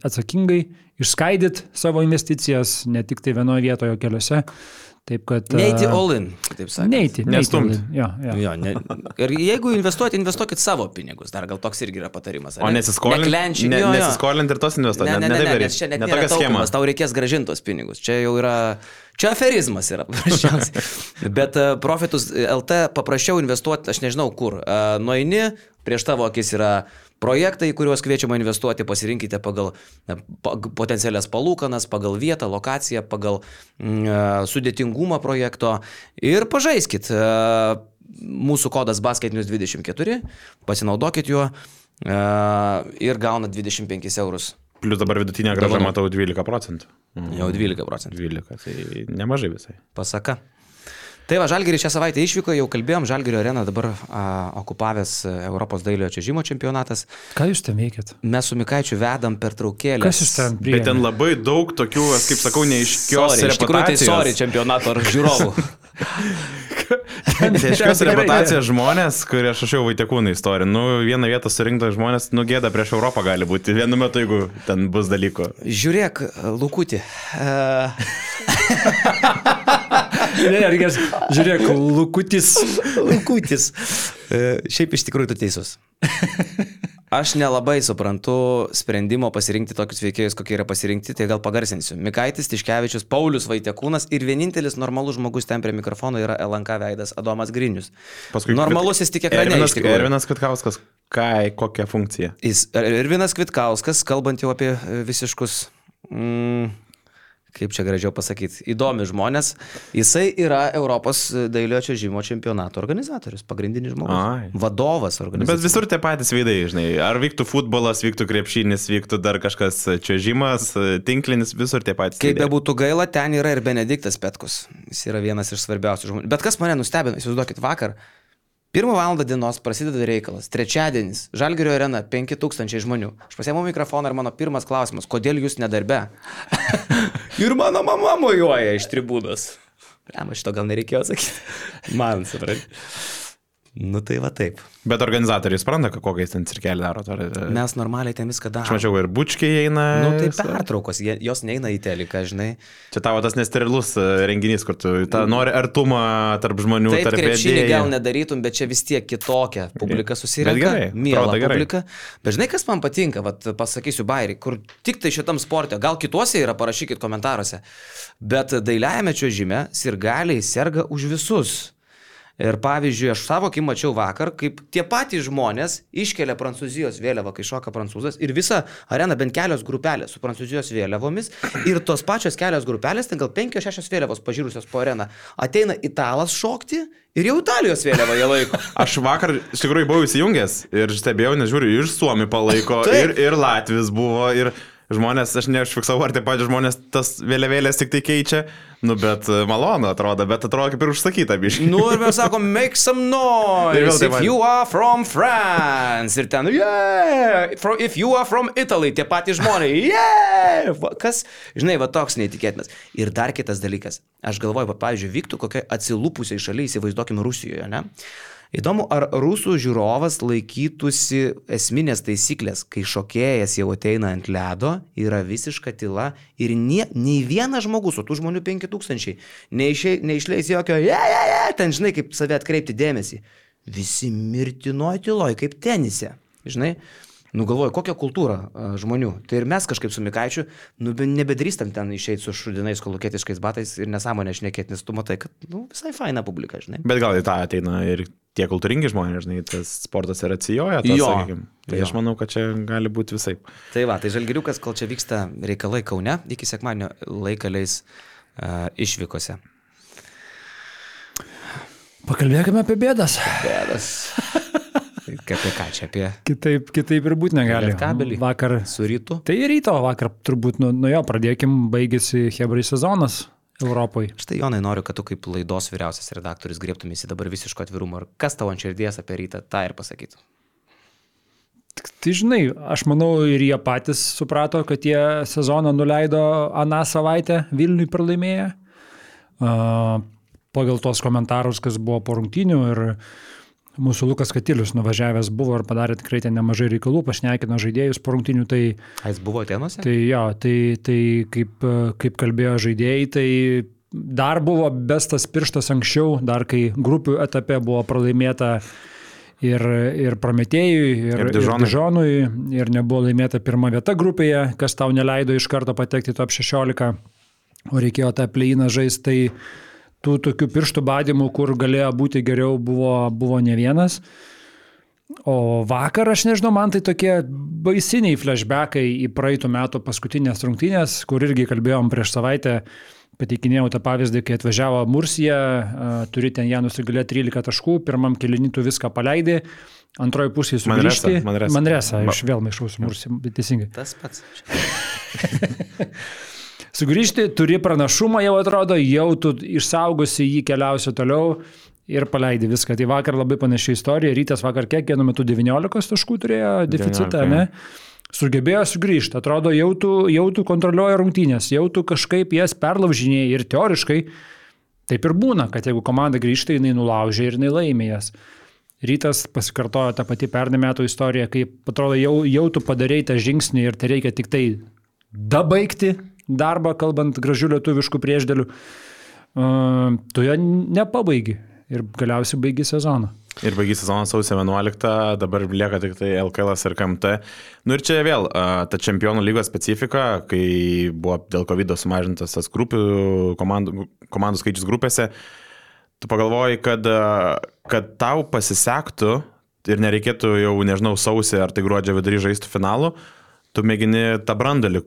atsakingai, išskaidyti savo investicijas, ne tik tai vienoje vietoje, o keliose. Taip kad. Neiti all in, taip sakant. Neiti, Nestumt. neiti. Jo, jo. Jo, ne, ir jeigu investuoti, investuokit savo pinigus. Dar gal toks irgi yra patarimas. O nesiskolinti. Neklenčiai. Ne, jo, jo. nesiskolinti ir tos investuoti. Ne, ne, ne, ne, nes čia net ne tokia schema. tau reikės gražintos pinigus. Čia jau yra, čia aferizmas yra paprasčiausiai. Bet uh, profitus LT paprasčiau investuoti, aš nežinau kur. Uh, nueini, prieš tavo akis yra projektai, į kuriuos kviečiama investuoti, pasirinkite pagal potencialias palūkanas, pagal vietą, lokaciją, pagal mm, e, sudėtingumą projekto ir pažaiskit. E, Mūsų kodas basketinius24, pasinaudokit juo e, ir gaunat 25 eurus. Plius dabar vidutinė graža matau 12 procentų. Jau 12 procentų. 12, tai nemažai visai. Pasaka. Tai va, Žalgiris šią savaitę išvyko, jau kalbėjom, Žalgirio arena dabar a, okupavęs a, Europos dailiojo čiažimo čempionatas. Ką jūs ten veikėt? Mes su Mikaičiu vedam per traukėlę. Kas jūs ten Bet priėmė? ten labai daug tokių, aš kaip sakau, neiškios Sorry, iš tikrųjų tai reputacijos. sorry čempionato ar žiūrovų. Aiškios reputacijos žmonės, kurie aš rašiau Vaitekūnų istoriją. Nu, vieną vietą surinkta žmonės, nu, gėda prieš Europą gali būti. Vienu metu, jeigu ten bus dalykų. Žiūrėk, Lukutį. Uh, Ne, reikės, žiūrėk, Lukutis. Lukutis. Uh, šiaip iš tikrųjų tu teisus. Aš nelabai suprantu sprendimo pasirinkti tokius veikėjus, kokie yra pasirinkti, tai gal pagarsinsiu. Mikaitis, Tiškevičius, Paulius Vaitekūnas ir vienintelis normalus žmogus ten prie mikrofono yra LNK veidas Adomas Grinius. Paskui Normalusis tik ekrane. Tikrųjų. Ervinas Kvitkauskas, ką, kokią funkciją? Jis, Irvinas Kvitkauskas, kalbant jau apie e, visiškus, mm, kaip čia gražiau pasakyti, įdomi žmonės, jisai yra Europos dailiojo čiažimo čempionato organizatorius, pagrindinis žmogus. Ai. Vadovas Bet organizatorius. visur tie patys veidai, žinai. Ar vyktų futbolas, vyktų krepšinis, vyktų dar kažkas čiažimas, tinklinis, visur tie patys. Kaip bebūtų gaila, ten yra ir Benediktas Petkus. Jis yra vienas iš svarbiausių žmonių. Bet kas mane nustebino, įsivaizduokit, vakar. Pirmą valandą dienos prasideda reikalas. Trečiadienis. Žalgirio arena 5000 žmonių. Aš pasiėmiau mikrofoną ir mano pirmas klausimas, kodėl jūs nedarbe? ir mano mama mojuoja iš tribūnos. Jam šito gal nereikėjo sakyti. Man, suprantate. Nu tai va taip. Bet organizatoriai supranta, kokią jis ten cirkelį daro. Ar... Mes normaliai ten viską Aš darome. mačiau ir bučkiai eina. Nu tai pertraukos, jie- jos neina į teliką, žinai. Čia tavo tas nesterilus e, renginys, kur tu ta, nori artumą tarp žmonių, Taip, tarp vedėjų. gal nedarytum, bet čia vis tiek kitokia publika susirenka. Gerai. publika. Bet žinai, kas man patinka, vat, pasakysiu bairį, kur tik tai šitam sportė, gal kituose yra, parašykit komentaruose. Bet dailiajame čiuožime sirgaliai serga už visus. Ir pavyzdžiui, aš savo akim mačiau vakar, kaip tie patys žmonės iškelia Prancūzijos vėliavą, kai šoka prancūzas, ir visa arena bent kelios grupelės su Prancūzijos vėliavomis, ir tos pačios kelios grupelės, ten gal penkios šešios vėliavos pažiūrusios po areną, ateina italas šokti ir jau Italijos vėliavą jie laiko. Aš vakar iš tikrųjų buvau įsijungęs ir stebėjau, nes žiūriu, ir Suomi palaiko, ir, ir Latvis buvo, ir žmonės, aš neužfiksavau, ar taip pat žmonės tas vėliavėlės tik tai keičia, nu bet e, malonu atrodo, bet atrodo kaip ir užsakyta biškai. Nu ir mes sakom, make some noise, taip if you are from France. Ir ten, yeah, if you are from Italy, tie patys žmonės, yeah. Va, Kas, žinai, va toks neįtikėtinas. Ir dar kitas dalykas. Aš galvoju, va, pavyzdžiui, vyktų kokia atsilupusiai šalia, įsivaizduokim Rusijoje, ne? Įdomu, ar rusų žiūrovas laikytųsi esminės taisyklės, kai šokėjas jau ateina ant ledo, yra visiška tyla ir nie, nei vienas žmogus, o tų žmonių 5000, neišei, neišleis jokio, je, je, je, ten žinai, kaip save atkreipti dėmesį. Visi mirtinoj tyloj, kaip tenise. Žinai, nu galvoju, kokia kultūra a, žmonių. Tai ir mes kažkaip su Mikaičiu, nu be- nebedrįstam ten išeiti su šudinais kolukėtiškais batais ir nesąmonę šnekėti, nes tu matai, kad, nu, visai faina publika, žinai. Bet gal į tą ateina ir tie kultūringi žmonės, žinai, tas sportas ir atsijoja, tas, Jo. sakykim. Tai Jo. aš manau, kad čia gali būti visai. Tai va, tai žalgiriukas, kol čia vyksta reikalai Kaune, iki sekmadienio laiką leis uh, išvykose. Pakalbėkime apie bėdas. Bėdas. Apie ką čia, apie Kitaip, kitaip ir būti negali. Lietkabelį. Vakar. su rytu? Tai ryto vakar turbūt nuo, nuo jo pradėkim, baigėsi Hebrai sezonas Europoje. Štai Jonai noriu, kad tu kaip laidos vyriausias redaktorius griebtumėsi dabar visiško atvirumo. Ir kas tavo ant širdies apie rytą, tą ir pasakytų. Tai žinai, aš manau ir jie patys suprato, kad jie sezoną nuleido aną savaitę Vilniui pralaimėję. Uh, pagal tos komentarus, kas buvo po rungtynių ir mūsų Lukas Katilius nuvažiavęs buvo ir padarė tikrai ten nemažai reikalų, pašnekino žaidėjus po rungtynių, tai... A, jis buvo Atenuose? Tai jo, tai, tai kaip, kaip kalbėjo žaidėjai, tai dar buvo bestas pirštas anksčiau, dar kai grupių etape buvo pralaimėta ir, ir Prometėjui, ir, Ir ir Dižonui. Dižonui, ir nebuvo laimėta pirma vieta grupėje, kas tau neleido iš karto patekti top 16, o reikėjo tą pleiną žaisti, tai tų tokių pirštų badimų, kur galėjo būti geriau, buvo, buvo ne vienas. O vakar, aš nežinau, man tai tokie baisiniai flashbackai į praeitų metų paskutinės rungtynės, kur irgi kalbėjom prieš savaitę, pateikinėjau tą pavyzdį, kai atvažiavo Mursija, turi ten ją nusigalę 13 taškų, pirmam kilinitų viską paleidai, antroji pusė Manresa, sugrįžti. Manresa. Manresa, Ba- aš vėl maišau su Mursija, bet teisingai. Tas pats. Sugrįžti, turi pranašumą jau atrodo, jau tu išsaugosi jį, keliausi toliau ir paleidi viską. Tai vakar labai panaši istorija. Rytas vakar kiek vienu metu 19 taškų turėjo deficitą, 19, ne? Sugebėjo sugrįžti, atrodo, jau tu, jau tu kontroliuoji rungtynės, jau tu kažkaip jas perlaužinėjai ir teoriškai taip ir būna, kad jeigu komanda grįžta, jinai nulaužia ir jinai laimė jas. Rytas pasikartojo tą patį pernai metų istoriją, kai atrodo jau, jau tu padarėjai tą žingsnį ir tai reikia tik tai dabaigti darbą, kalbant gražių lietuviškų prieždėlių, uh, tu jo nepabaigi ir galiausiai baigi sezoną. Ir baigys sezoną sausio 11, dabar lieka tik tai LKL ir KMT. Nu ir čia vėl a, ta čempionų lygos specifika, kai buvo dėl COVID sumažintas tas grupių, komandų, komandų skaičius grupėse, tu pagalvoji, kad, a, kad tau pasisektų ir nereikėtų jau, nežinau, sausį ar tai gruodžio vidury žaisti finalų, tu mėgini tą brandalį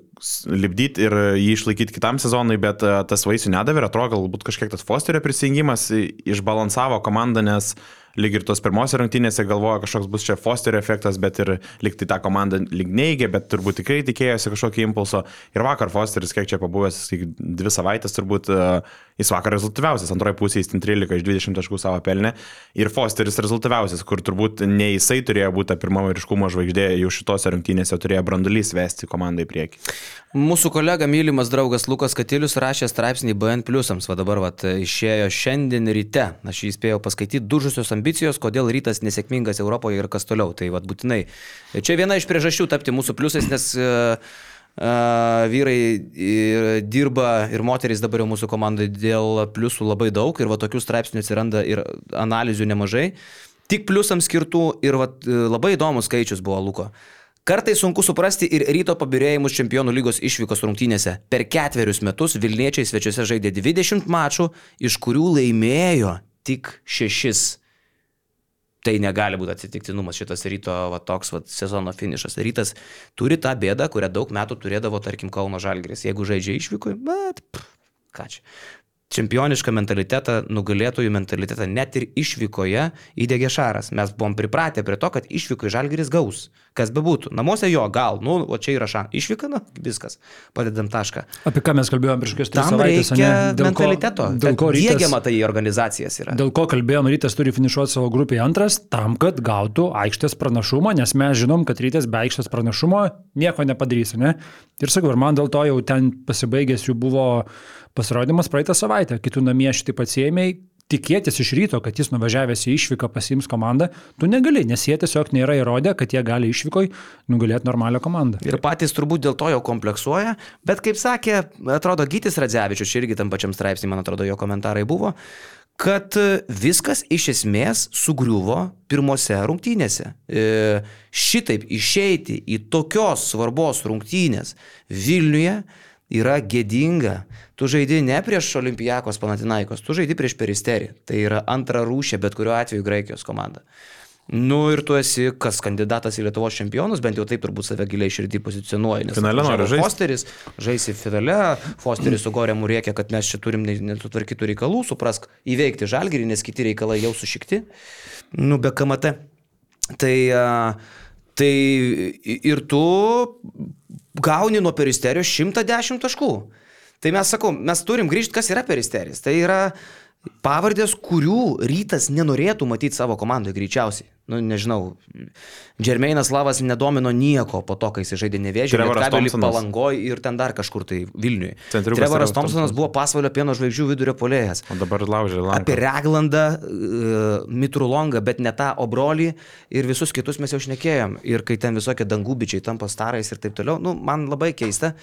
lipdyti ir jį išlaikyti kitam sezonui, bet a, tas vaisių nedavė ir atrodo galbūt kažkiek tas Fosterio prisijungimas išbalansavo komandą, nes lyg ir tos pirmose rungtynėse galvoja kažkoks bus čia Fosterio efektas, bet ir liktai tą komandą lyg neigė, bet turbūt tikrai tikėjosi kažkokio impulso. Ir vakar Fosteris, kiek čia pabuvęs, dvi savaitės turbūt a, jis vakar rezultatyviausias, antroji pusė jis ten 13 iš 20 taškų savo pelnė. Ir Fosteris rezultatyviausias, kur turbūt ne jisai turėjo būti pirmo vyriškumo žvaigždė, jau šitose rungtynėse turėjo brandulys vesti komandą į priekį. Mūsų kolega mylimas draugas Lukas Katilius rašė straipsnį BN pliusams, va dabar va, išėjo šiandien ryte, aš jį spėjau paskaityti, dužusios ambicijos, kodėl rytas nesėkmingas Europoje ir kas toliau. Tai va būtinai. Čia viena iš priežasčių tapti mūsų pliusais, nes uh, vyrai ir dirba ir moterys dabar jau mūsų komandai dėl pliusų labai daug ir va tokių straipsnių atsiranda ir analizių nemažai. Tik pliusams skirtų ir va, labai įdomus skaičius buvo Luko. Kartai sunku suprasti ir ryto pabirėjimus čempionų lygos išvykos rungtynėse. Per ketverius metus Vilniečiai svečiuose žaidė 20 mačų, iš kurių laimėjo tik 6. Tai negali būti atsitiktinumas šitas ryto va, toks va, sezono finišas. Rytas turi tą bėdą, kurią daug metų turėdavo, tarkim, Kauno Žalgris. Jeigu žaidžia išvykui, bet pff, ką čia. Čempionišką mentalitetą, nugalėtojų mentalitetą net ir išvykoje įdėgė Šaras. Mes buvom pripratę prie to, kad išvykoje Žalgiris gaus. Kas be būtų. Namuose jo, gal, nu, o čia yra šansas. Išvyka, na, viskas. Padedam tašką. Apie ką mes kalbėjome prieš tris Tam savaitės, reikia? Dėl ko- mentaliteto. Dėl ko rytas, Dėgiama tai į organizacijas yra. Dėl ko kalbėjom, rytas turi finišuoti savo grupėje antras, tam, kad gautų aikštės pranašumą, nes mes žinom, kad rytas be aikštės pranašumo nieko nepadarys, ne? Ir sakau, ir man dėl to jau ten pasibaigęs jų buvo pasirodymas praeitą savaitę, kitų namie šitai atsiemiai. Tikėtis iš ryto, kad jis nuvažiavęs į išvyką pasiims komandą, tu negali, nes jie tiesiog nėra įrodę, kad jie gali išvykoj nugalėti normalią komandą. Ir patys turbūt dėl to jau kompleksuoja, bet kaip sakė, atrodo, Gytis Radzevičius, irgi tam pačiam straipsnį, man atrodo, jo komentarai buvo, kad viskas iš esmės sugriuvo pirmose rungtynėse. E, šitaip išeiti į tokios svarbos rungtynės Vilniuje yra gėdinga. Tu žaidi ne prieš Olimpijakos Panatinaikos, tu žaidi prieš Peristerį. Tai yra antra rūšė, bet kuriuo atveju Graikijos komanda. Nu ir tu esi kas kandidatas į Lietuvos čempionus, bent jau taip turbūt save giliai širdį pozicionuoji. Finale nori atvažiavo žaist. Fosteris, žaisi finale, Fosteris su Gorėmu rėkia, kad mes čia turim ne- nesutvarkytų reikalų, suprask, įveikti žalgerį, nes kiti reikalai jau sušikti. Nu, be KMT. Tai, a, tai ir tu gauni nuo peristerijos 110 taškų. Tai mes sakau, mes turim grįžti, kas yra peristerijos. Tai yra pavardės, kurių rytas nenorėtų matyti savo komandoje greičiausiai. Nu, nežinau, Džermeinas Lavas nedomino nieko po to, kai jis žaidė nevėžį, Thompsonas. Palangoj ir ten dar kažkur tai Vilniuje. Centriukas Trevoras Thompsonas buvo pasvalio pieno žvaigždžių vidurio polėjas. O dabar laužė lanką. Apie Reglandą, uh, Mitrulongą, bet ne tą obrolį ir visus kitus mes jau šnekėjom. Ir kai ten visokie dangubičiai tampa starais ir taip toliau, nu, man labai keista.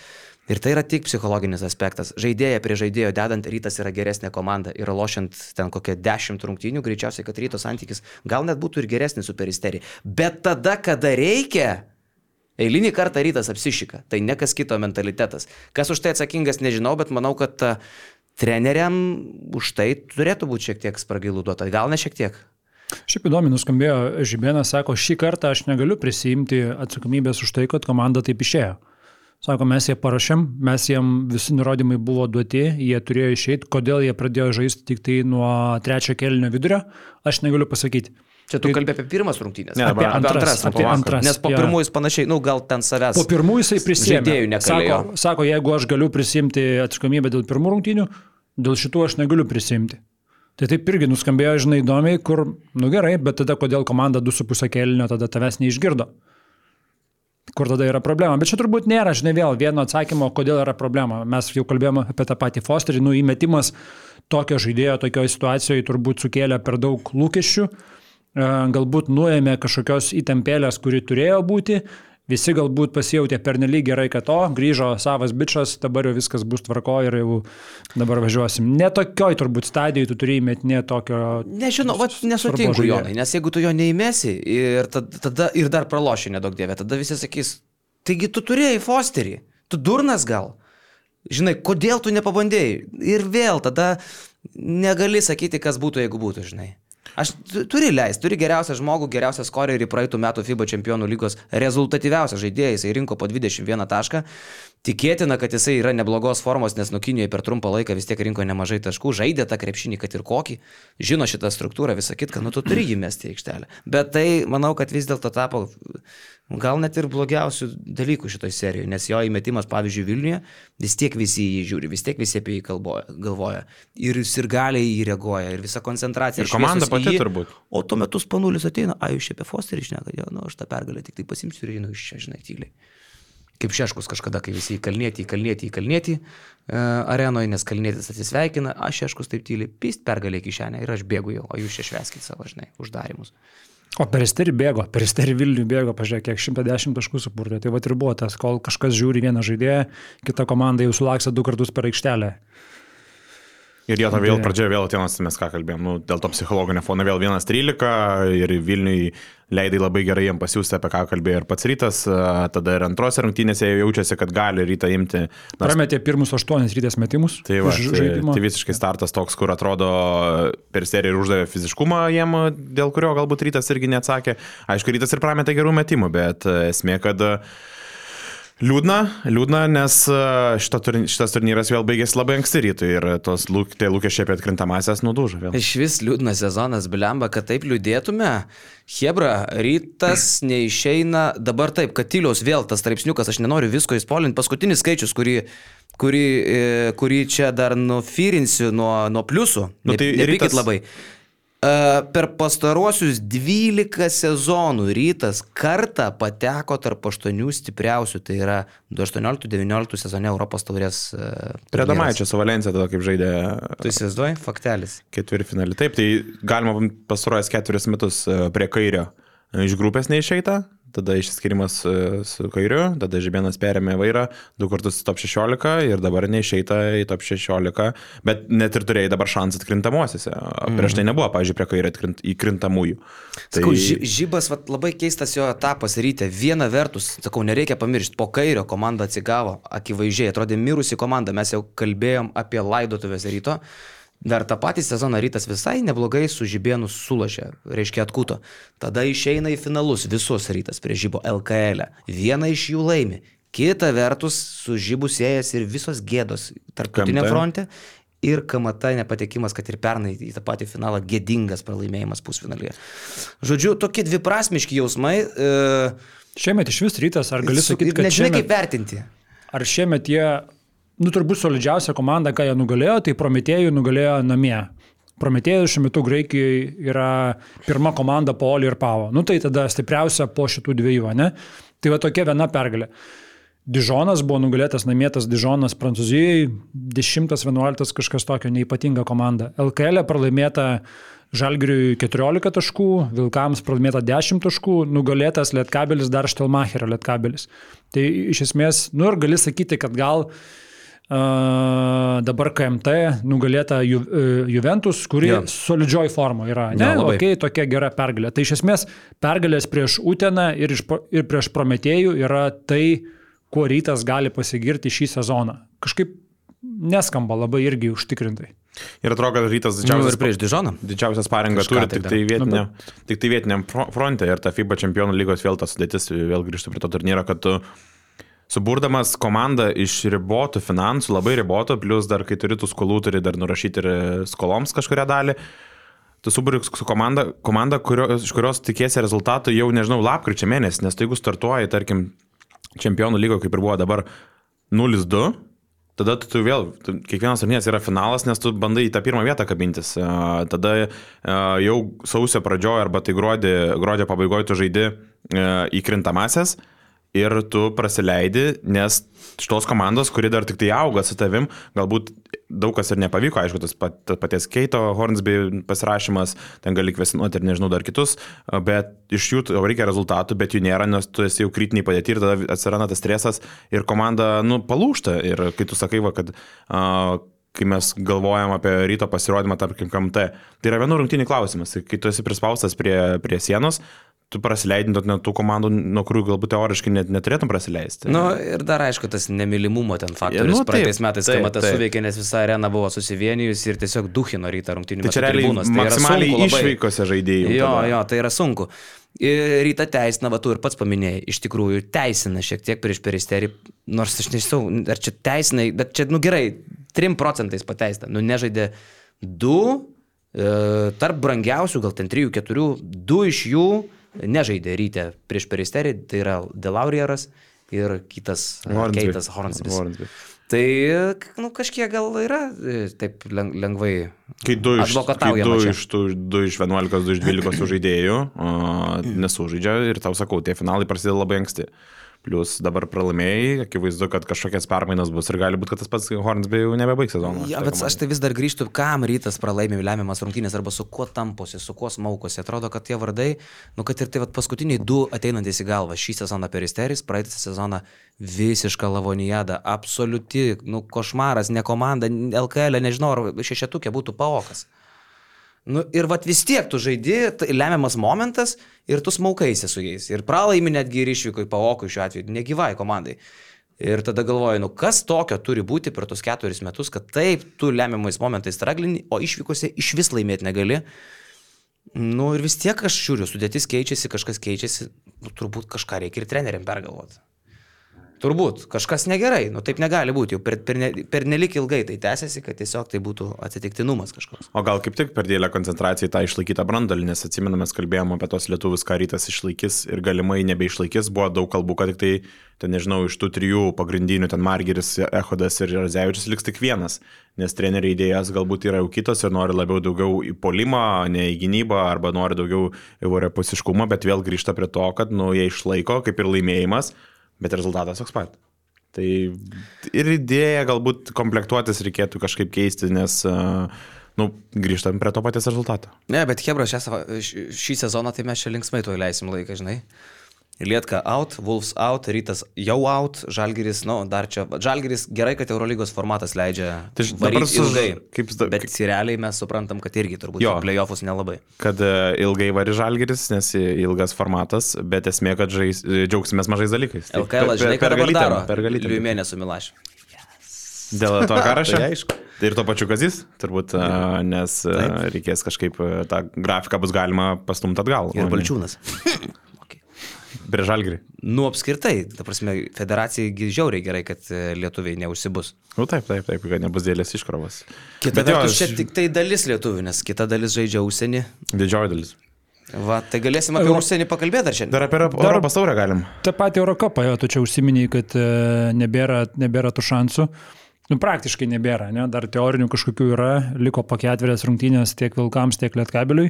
Ir tai yra tik psichologinis aspektas. Žaidėja prie žaidėjo dedant rytas yra geresnė komanda ir lošiant ten kokią dešimt rungtynių, greičiausiai, kad ryto santykis gal net būtų ir geresnis su peristerija. Bet tada, kada reikia, eilinį kartą rytas apsišika. Tai ne kas kito mentalitetas. Kas už tai atsakingas, nežinau, bet manau, kad a, treneriam už tai turėtų būti šiek tiek spragilų duota. Gal ne šiek tiek. Šiaip įdomi nuskambėjo, Žibėnas sako, šį kartą aš negaliu prisimti atsakomybės už tai, kad komanda taip išėjo. Sako, mes jie parašėm, mes jiem visi nurodymai buvo duoti, jie turėjo išeiti, kodėl jie pradėjo žaisti tik tai nuo trečio kelnio vidurio, aš negaliu pasakyti. Čia tu kalbė apie pirmas rungtynės. Ne, apie, apie antras, antras. apie rungtynes. antras, Nes po jo. pirmųjų jis panašiai, nu gal ten savęs. Po pirmų jisai prisėmė. Sako, sako, jeigu aš galiu prisimti atsakomybę dėl pirmų rungtynių, dėl šitų aš negaliu prisimti. Tai taip irgi nuskambėjo, žinai, įdomiai, kur, nu gerai, bet tada kodėl komanda 2,5 kelnio tada tavęs neišgirdo? Kur tada yra problema? Bet čia turbūt nėra, žinai, vėl vieno atsakymo, kodėl yra problema. Mes jau kalbėjome apie tą patį Fosterį, nu įmetimas tokio žaidėjo tokioje situacijoje turbūt sukėlė per daug lūkesčių, E, galbūt nuėmė kažkokios įtampėlės, kuri turėjo būti, visi galbūt pasijautė pernelyg gerai, kad o, grįžo savas bičias, dabar jau viskas bus tvarko ir jau dabar važiuosim. Netokioj turbūt stadijai tu turi įmetinė tokio... Nežinau, vat nesutinku. Jonai, nes jeigu tu jo neįmesi ir tada, tada ir dar praloši nedaug dievė, tada visi sakys, taigi tu turėjai Fosterį, tu durnas gal. Žinai, kodėl tu nepabandėjai? Ir vėl tada negali sakyti, kas būtų, jeigu būtų, žinai. Aš tu- turi leisti, turi geriausią žmogų, geriausią skorerį praeitų metų FIBA čempionų lygos rezultatyviausią žaidėją, jisai rinko po 21 tašką. Tikėtina, kad jisai yra neblogos formos, nes nukinijoje per trumpą laiką vis tiek rinko nemažai taškų, žaidė tą krepšinį, kad ir kokį, žino šitą struktūrą, visą kitką, nu tu turi jį mesti aikštelę. Bet tai, manau, kad vis dėlto tapo gal net ir blogiausių dalykų šitoj serijoje, nes jo įmetimas, pavyzdžiui, Vilniuje, vis tiek visi jį žiūri, vis tiek visi apie jį kalboja, galvoja. Ir jis ir galiai į jį reaguoja, ir visa koncentracija. Ir komanda pati jį. turbūt. O tuo metu spanulis ateina, a jūs čia apie Fosterį šneka, jo, nu aš tą pergalę tik tai pasimsiu ir einu iš čia, žinai, tyliai. Kaip Šeškus kažkada, kai visi įkalnėti, įkalnėti, įkalnėti e, arenoje, nes kalnėtis atsisveikina, aš Šeškus taip tyliai, pist pergalė kišenę ir aš bėgu jau, o jūs čia šveskit savo, žinai, uždarimus. O peristerį bėgo, peristerį Vilnių bėgo, pažiūrėk, kiek 110 taškų supurtė. Tai va ir buvo tas, kol kažkas žiūri vieną žaidėją, kita komanda jau sulaksa du kartus per aikštelę. Ir jie to vėl pradžioje vėl atėnas, mes ką kalbėjom, nu, dėl to psichologinio fono vėl 1-13 ir Vilniui leidai labai gerai jiem pasiūsti, apie ką kalbėjo ir pats rytas, tada ir antrose rungtynėse jie jaučiasi, kad gali rytą imti. Nors, Prametė pirmus aštuonis rytės metimus. tai, va, tai, tai visiškai startas toks, kur atrodo per seriją ir uždavė fiziškumą jiem, dėl kurio galbūt rytas irgi neatsakė. Aišku, rytas ir prametė gerų metimų, bet a, esmė, kad a, Liūdna, liūdna, nes šita, turny- šitas turnyras vėl baigėsi labai anksti rytui ir tos lūk, tie lūkesčiai apie atkrintamasias nudužo vėl. Iš vis liūdnas sezonas, blemba, kad taip liūdėtume. Hebra, rytas neišeina, dabar taip, kad tyliaus vėl tas straipsniukas, aš nenoriu visko įspolinti. Paskutinis skaičius, kurį, kurį, e, kurį čia dar nufirinsiu nuo, nuo pliusų. Nu, Ne- tai nepykit rytas- labai. E, Per pastaruosius 12 sezonų rytas kartą pateko tarp 8 stipriausių, tai yra 2018-2019 sezone Europos taurės. e, Prie. Damaičio su Valencija tada kaip žaidė Tu įsivaizduoji, faktelis. ketvirtfinalį. Taip, tai galima pastarojęs keturis metus e, prie kairio iš grupės neišeita, tada išsiskirimas e, su kairiu, tada Žibėnas perėmė vairą, du kartus top 16 ir dabar neišeita į top 16, bet net ir turėjai dabar šansą atkrintamosiose. Prieš tai nebuvo, pavyzdžiui, prie kairio atkrint, įkrintamųjų. Tai... Sakau, ži- žybas, vat, labai keistas jo etapas ryte. Viena vertus, sakau, nereikia pamiršti, po kairio komanda atsigavo, akivaizdžiai, atrodė mirusi komanda, mes jau kalbėjom apie laidotuvės ryto. Dar tą patį sezoną rytas visai neblogai su žibėnu sulašė, reiškia atkuto. Tada išeina į finalus visus rytas prie žybo LKL. -ę. Vieną iš jų laimi. Kita vertus, su žybu siejas ir visos gėdos tarptautinė fronte. Ir KMT nepatekimas, kad ir pernai į tą patį finalą gėdingas pralaimėjimas pusfinalyje. Žodžiu, tokie dviprasmiški jausmai. E, Šiemet iš vis rytas, ar gali sakyti, kad nežinai, šiemet, kaip vertinti. ar šiemet jie, nu turbūt solidžiausia komanda, ką jie nugalėjo, tai Prometėjų nugalėjo namie. Prometėjus šiuo metu Graikijoje yra pirma komanda po Oli ir Pavo. Nu tai tada stipriausia po šitų dviejų, ne? Tai va tokia viena pergalė. Dižonas buvo nugalėtas namietas Dižonas Prancūzijoje, 10-11 kažkas tokio neipatinga komanda. LKL e pralaimėta Žalgiriui 14 taškų, Vilkams pralaimėta 10 taškų, nugalėtas Lietkabelis dar Štelmacherio Lietkabelis. Tai iš esmės, nu ir gali sakyti, kad gal Uh, dabar KMT nugalėta Ju, uh, Juventus, kuri ja. solidžioj forma yra. Ne, ja, okay, tokia gera pergalė. Tai iš esmės pergalės prieš Uteną ir, iš, ir prieš Prometėjų yra tai, kuo rytas gali pasigirti šį sezoną. Kažkaip neskamba labai irgi užtikrintai. Ir atrodo, kad rytas didžiausias, nu, ir prieš Dižoną. Didžiausias pareigą turi tik tai, vietinė, nu, bet... tik tai vietiniam fronte ir ta FIBA čempionų lygos vėl tas sudėtis, vėl grįžtų prie to turnyro, kad tu suburdamas komandą iš ribotų finansų, labai ribotų, plus dar kai turi tų skolų, turi dar nurašyti ir skoloms kažkuria dalį. Tu suburi su komanda, komanda kurio, iš kurios tikėsi rezultatų jau, nežinau, lapkričio mėnesį, nes tai jeigu startuoji, tarkim, čempionų lygo, kaip ir buvo dabar 0-2, tada tu, tu vėl, tu, kiekvienas turnyrės yra finalas, nes tu bandai į tą pirmą vietą kabintis. Tada jau sausio pradžioje arba tai gruodį, gruodžio pabaigoje tu žaidi į krintamasias ir tu prasileidi, nes šitos komandos, kuri dar tik tai auga su tavim, galbūt daug kas ir nepavyko, aišku, tas pat, paties Keito Hornsby pasirašymas, ten gali kvesinuoti ir nežinau dar kitus, bet iš jų reikia rezultatų, bet jų nėra, nes tu esi jau kritiniai padėti ir tada atsiranda tas stresas ir komanda, nu, palūšta. Ir kai tu sakai, va, kad uh, kai mes galvojam apie ryto pasirodymą, tarkim, KMT. Tai yra vienų rungtinių klausimas. Kai tu esi prispaustas prie, prie sienos, tu prasileidai nuo tų komandų, nuo kurių galbūt teoriškai net neturėtum prasileisti. Na nu, ir dar aišku, tas nemilimumo ten faktorius. Ja, nu, praeitais metais, kai matas suveikė, nes visa arena buvo susivienijusi ir tiesiog duhino rytą rungtynių. Tai čia realiai būnas. Tai maksimaliai išveikose žaidėjų. Jo, tada. jo, tai yra sunku. Ryta teisina, va tu ir pats paminėjai, iš tikrųjų teisina šiek tiek prieš peristerį, nors aš nežinau, ar čia teisinai, bet čia, nu gerai, 3 procentais pateisina, nu nežaidė 2, e, tarp brangiausių, gal ten 3-4, 2 iš jų nežaidė ryte prieš peristerį, tai yra Delaurieras ir kitas Hornsby. Keitas Hornsbys. Tai nu, kažkiek gal yra e, taip lengvai. Kai du iš, kai du iš, tų, du iš 11, du iš 12 žaidėjų nesužaidžia ir tau sakau, tie finalai prasideda labai anksti. Plius dabar pralaimėjai, akivaizdu, kad kažkokias permainas bus ir gali būti, kad tas pats Hornsby jau nebebaigs sezoną. Ja, bet aš tai vis dar grįžtu, kam rytas pralaimė lemiamas rungtynės arba su kuo tamposi, su kuo smaukosi. Atrodo, kad tie vardai, nu kad ir tai vat, paskutiniai du ateinantys į galvą. Šį sezoną Peristeris, praeitą sezoną visiška lavonijada, absoliuti, nu košmaras, ne komanda, LKL, nežinau, ar šešetukė būtų paokas. Nu, ir vat vis tiek tu žaidi, tai lemiamas momentas ir tu smaukaisi su jais. Ir pralaimi netgi ir išvyko į pavokų šiuo atveju, negyvai komandai. Ir tada galvoju, nu kas tokio turi būti per tus keturis metus, kad taip tu lemiamais momentais straglini, o išvykose iš vis laimėti negali. Nu ir vis tiek aš žiūriu, sudėtis keičiasi, kažkas keičiasi, nu, turbūt kažką reikia ir treneriam pergalvoti. Turbūt kažkas negerai, nu taip negali būti, jau per, per, ne, per nelik ilgai tai tęsiasi, kad tiesiog tai būtų atsitiktinumas kažkoks. O gal kaip tik per didelę koncentraciją į tą išlaikytą brandolį, nes atsimename, kalbėjome apie tos lietuvius, ką rytas išlaikys ir galimai nebeišlaikys, buvo daug kalbų, kad tik tai, ten nežinau, iš tų trijų pagrindinių, ten Margeris, Ehodas ir Razevičius liks tik vienas, nes treneriai idėjas galbūt yra jau kitos ir nori labiau daugiau į polimą, ne į gynybą, arba nori daugiau įvairiapusiškumą, bet vėl grįžta prie to, kad, nu, jie išlaiko kaip ir laimėjimas bet rezultatas toks pat. Tai ir idėja galbūt komplektuotis reikėtų kažkaip keisti, nes, nu, grįžtam prie to paties rezultato. Ne, bet Hebra, šį sezoną tai mes čia linksmai to įleisim laiką, žinai. Lietka out, Wolves out, Rytas jau out, Žalgiris, nu, dar čia. Žalgiris gerai, kad Eurolygos formatas leidžia. Tai dabar su ilgai. Kaip, bet realiai mes suprantam, kad irgi turbūt jo playoffus nelabai. Kad uh, ilgai vari Žalgiris, nes ilgas formatas, bet esmė, kad žais, džiaugsimės mažais dalykais. Tai LKL, per, žinai, ką dabar daro? Per galytę. Dviejų mėnesių Milašių. Yes. Dėl to karašio? tai aišku. Ir to pačiu kazys, turbūt, uh, nes uh, reikės kažkaip tą grafiką bus galima pastumti atgal. Ir Balčiūnas. Prieš žalgrį. Nu, apskritai, ta prasme, federacijai žiauriai gerai, kad e, lietuviai neužsibus. Nu, taip, taip, taip, kad nebus dėlės iškrovas. Kita Bet vertus, jo, čia tik tai dalis lietuvių, nes kita dalis žaidžia užsienį. Didžioji dalis. Va, tai galėsim apie Euro... užsienį pakalbėti ar šiandien? Dar apie Europos taurę galim. Ta pati Eurocapą, jo, tu čia užsiminiai, kad e, nebėra, nebėra tų šansų. Nu, praktiškai nebėra, ne? dar teorinių kažkokių yra, liko po ketverias rungtynės tiek Vilkams, tiek Lietkabeliui.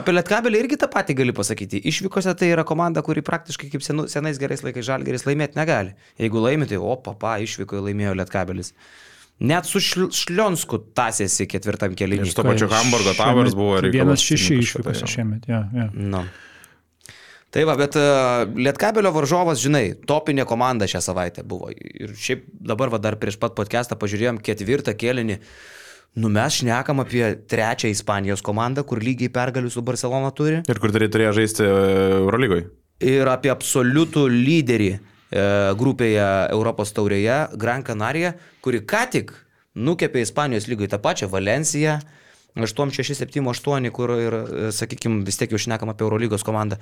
Apie Lietkabelį irgi tą patį gali pasakyti. Išvykose tai yra komanda, kuri praktiškai kaip senu, senais gerais laikais žalgeris laimėti negali. Jeigu laimė, tai o, papa, išvykoje laimėjo Lietkabelis. Net su šl Šlionsku tasėsi ketvirtam Ir keliui. su to pačiu Hamburgo Towers buvo ir Vienas šeši išvykose šiemet, ja, ja. Nu. Tai va, bet uh, Lietkabelio varžovas, žinai, topinė komanda šią savaitę buvo. Ir šiaip dabar va dar prieš pat podcastą pažiūrėjom ketvirtą kėlinį. Nu mes šnekam apie trečią Ispanijos komandą, kur lygiai pergalių su Barcelona turi. Ir kur turėjo turėjo žaisti e, Eurolygoje. Ir apie absoliutų lyderį e, grupėje Europos taurėje, Gran Canaria, kuri ką tik nukepė Ispanijos lygoje tą pačią Valenciją. 8-6-7-8, kur ir, sakykime, vis tiek jau šnekam apie Eurolygos komandą.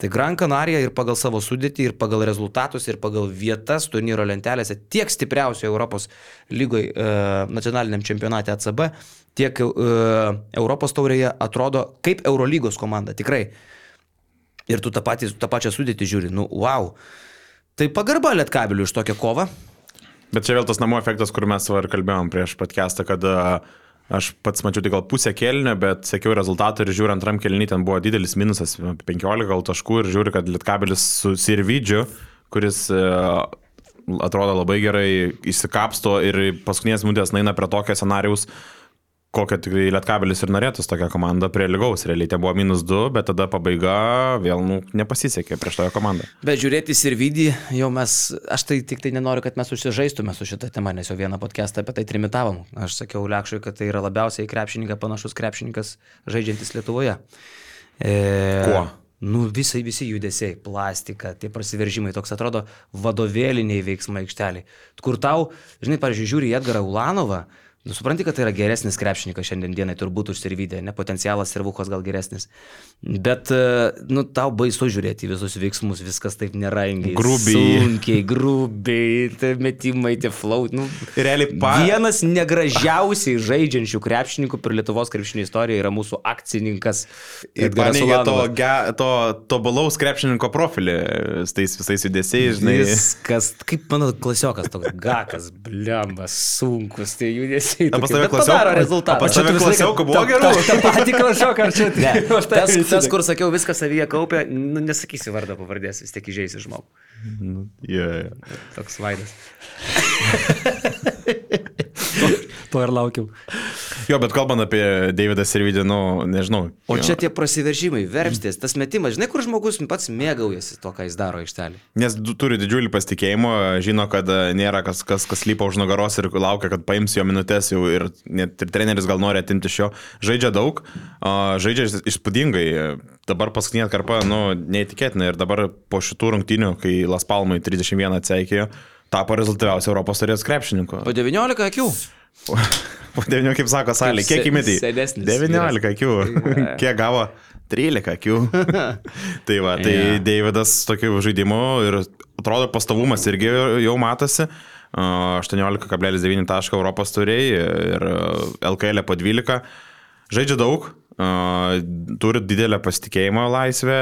Tai Gran Canaria ir pagal savo sudėtį, ir pagal rezultatus, ir pagal vietas turnyro lentelėse tiek stipriausioje Europos lygoje e, nacionaliniam čempionate ACB, tiek e, Europos taurėje atrodo kaip Eurolygos komanda. Tikrai. Ir tu tą, patį, tą pačią sudėtį žiūri, nu, wow. Tai pagarba lietkabeliu iš tokią kovą. Bet čia vėl tas namų efektas, kur mes ir kalbėjom prieš podcastą, kad a, aš pats mačiau tik gal pusę kelnio, bet sekiau rezultatą ir žiūrint antram kelnį, ten buvo didelis minusas, apie 15 gal taškų ir žiūri, kad Lietkabelis su Sirvidžiu, kuris a, atrodo labai gerai įsikapsto ir paskutinės minutės naina prie tokio scenarijaus, kokią tikrai Lietkabelis ir norėtų tokią komandą prie lygaus. Realiai ten buvo minus 2, bet tada pabaiga vėl nu, nepasisekė prieš toją komandą. Bet žiūrėti ir vidį, jau mes, aš tai tik tai nenoriu, kad mes užsižaistume su šitą temą, nes jau vieną podcastą apie tai trimitavom. Aš sakiau Lekšui, kad tai yra labiausiai krepšininkas, panašus krepšininkas žaidžiantis Lietuvoje. E, Kuo? Nu, visai, visi judesiai, plastika, tie prasiveržimai, toks atrodo vadovėliniai veiksmai aikšteliai. Kur tau, žinai, pavyzdžiui, žiūri Edgarą Ulanovą, Nu, supranti, kad tai yra geresnis krepšininkas šiandien dienai, turbūt užsirvydė, ne potencialas servukas gal geresnis. Bet, e, nu, tau baisu žiūrėti visus veiksmus, viskas taip nerangiai. Grubiai. Sunkiai, grubiai, tie metimai, tie float. Nu, Realiai pa... Vienas negražiausiai žaidžiančių krepšininkų per Lietuvos krepšinio istoriją yra mūsų akcininkas. Ir paneigia to, ge, to tobulaus krepšininko profilį, su tais visais judesiais, žinai. Viskas, kaip mano klasiokas, toks gakas, blembas, sunkus, tie judesiai. O pas tokie, tave klasiokų- rezultatą. pas Čia tave klasiokų buvo gerų? ta- pati klasioka, ar čia tai tas, tas, kur sakiau, viską savyje kaupia, nu, nesakysiu vardą pavardės, vis tiek įžeisi žmogų. Yeah, yeah. Toks vaidas. To ir laukiau. Jo, bet kalbant apie Davidą Sirvidį, nu, nežinau. O jo. čia tie prasiveržimai, verpstės, tas metimas, žinai, kur žmogus pats mėgaujasi to, ką jis daro aikštelį. Nes turi didžiulį pasitikėjimą, žino, kad e, nėra kas, kas, kas lypa už nugaros ir laukia, kad paims jo minutės jau ir net ir treneris gal nori atimti iš jo. Žaidžia daug, žaidžia įs- įspūdingai. Dabar paskutinė atkarpa, nu, neįtikėtina. Ir dabar po šitų rungtynių, kai Las Palmai 31 atseikėjo, tapo rezultatyviausiu Europos turės krepšininku. Po 19 akių. Po, po 9, kaip sako Salė, kiek įmetė? senesnis 19 akių. kiek gavo? 13 akių. tai va, tai Jo. Davidas tokiu žaidimu ir atrodo pastovumas irgi jau matosi. A, 18,9 tašką Europos turėjai ir LKL po 12. Žaidžia daug, turi didelę pasitikėjimo laisvę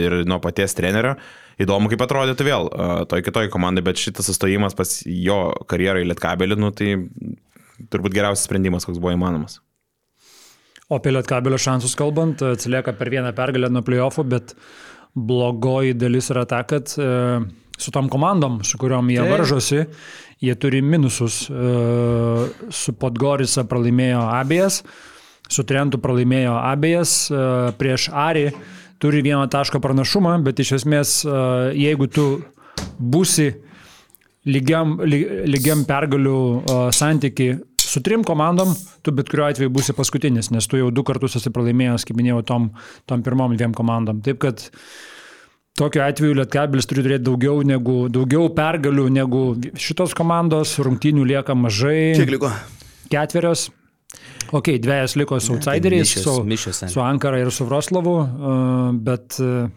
ir nuo paties trenerio. Įdomu, kaip atrodytų vėl a, toj kitoj komandai, bet šitas sustojimas pas jo karjerai Lietkabelį, nu tai turbūt geriausias sprendimas, koks buvo įmanomas. O apie Lietkabelio šansus kalbant, atsilieka per vieną pergalę nuo playoffų, bet blogoji dalis yra ta, kad e, su tom komandom, su kuriuom jie Taip. varžosi, jie turi minusus. E, su Podgorisa pralaimėjo abiejas, su Trentu pralaimėjo abiejas, e, prieš Ari turi vieną taško pranašumą, bet iš esmės, e, jeigu tu būsi lygiam, ly- lygiam pergalių uh, santyki su trim komandom, tu bet kuriuo atveju būsi paskutinis, nes tu jau du kartus esi pralaimėjęs, kaip minėjau, tom, tom pirmom dviem komandom. Taip kad tokiu atveju Lietkabilis turi turėti daugiau, negu, daugiau pergalių negu šitos komandos, rungtynių lieka mažai. Kiek liko? Ketverios. Ok, dviejas liko su outsideriais, mišios- su, su Ankara ir su Vroslavu, uh, bet uh,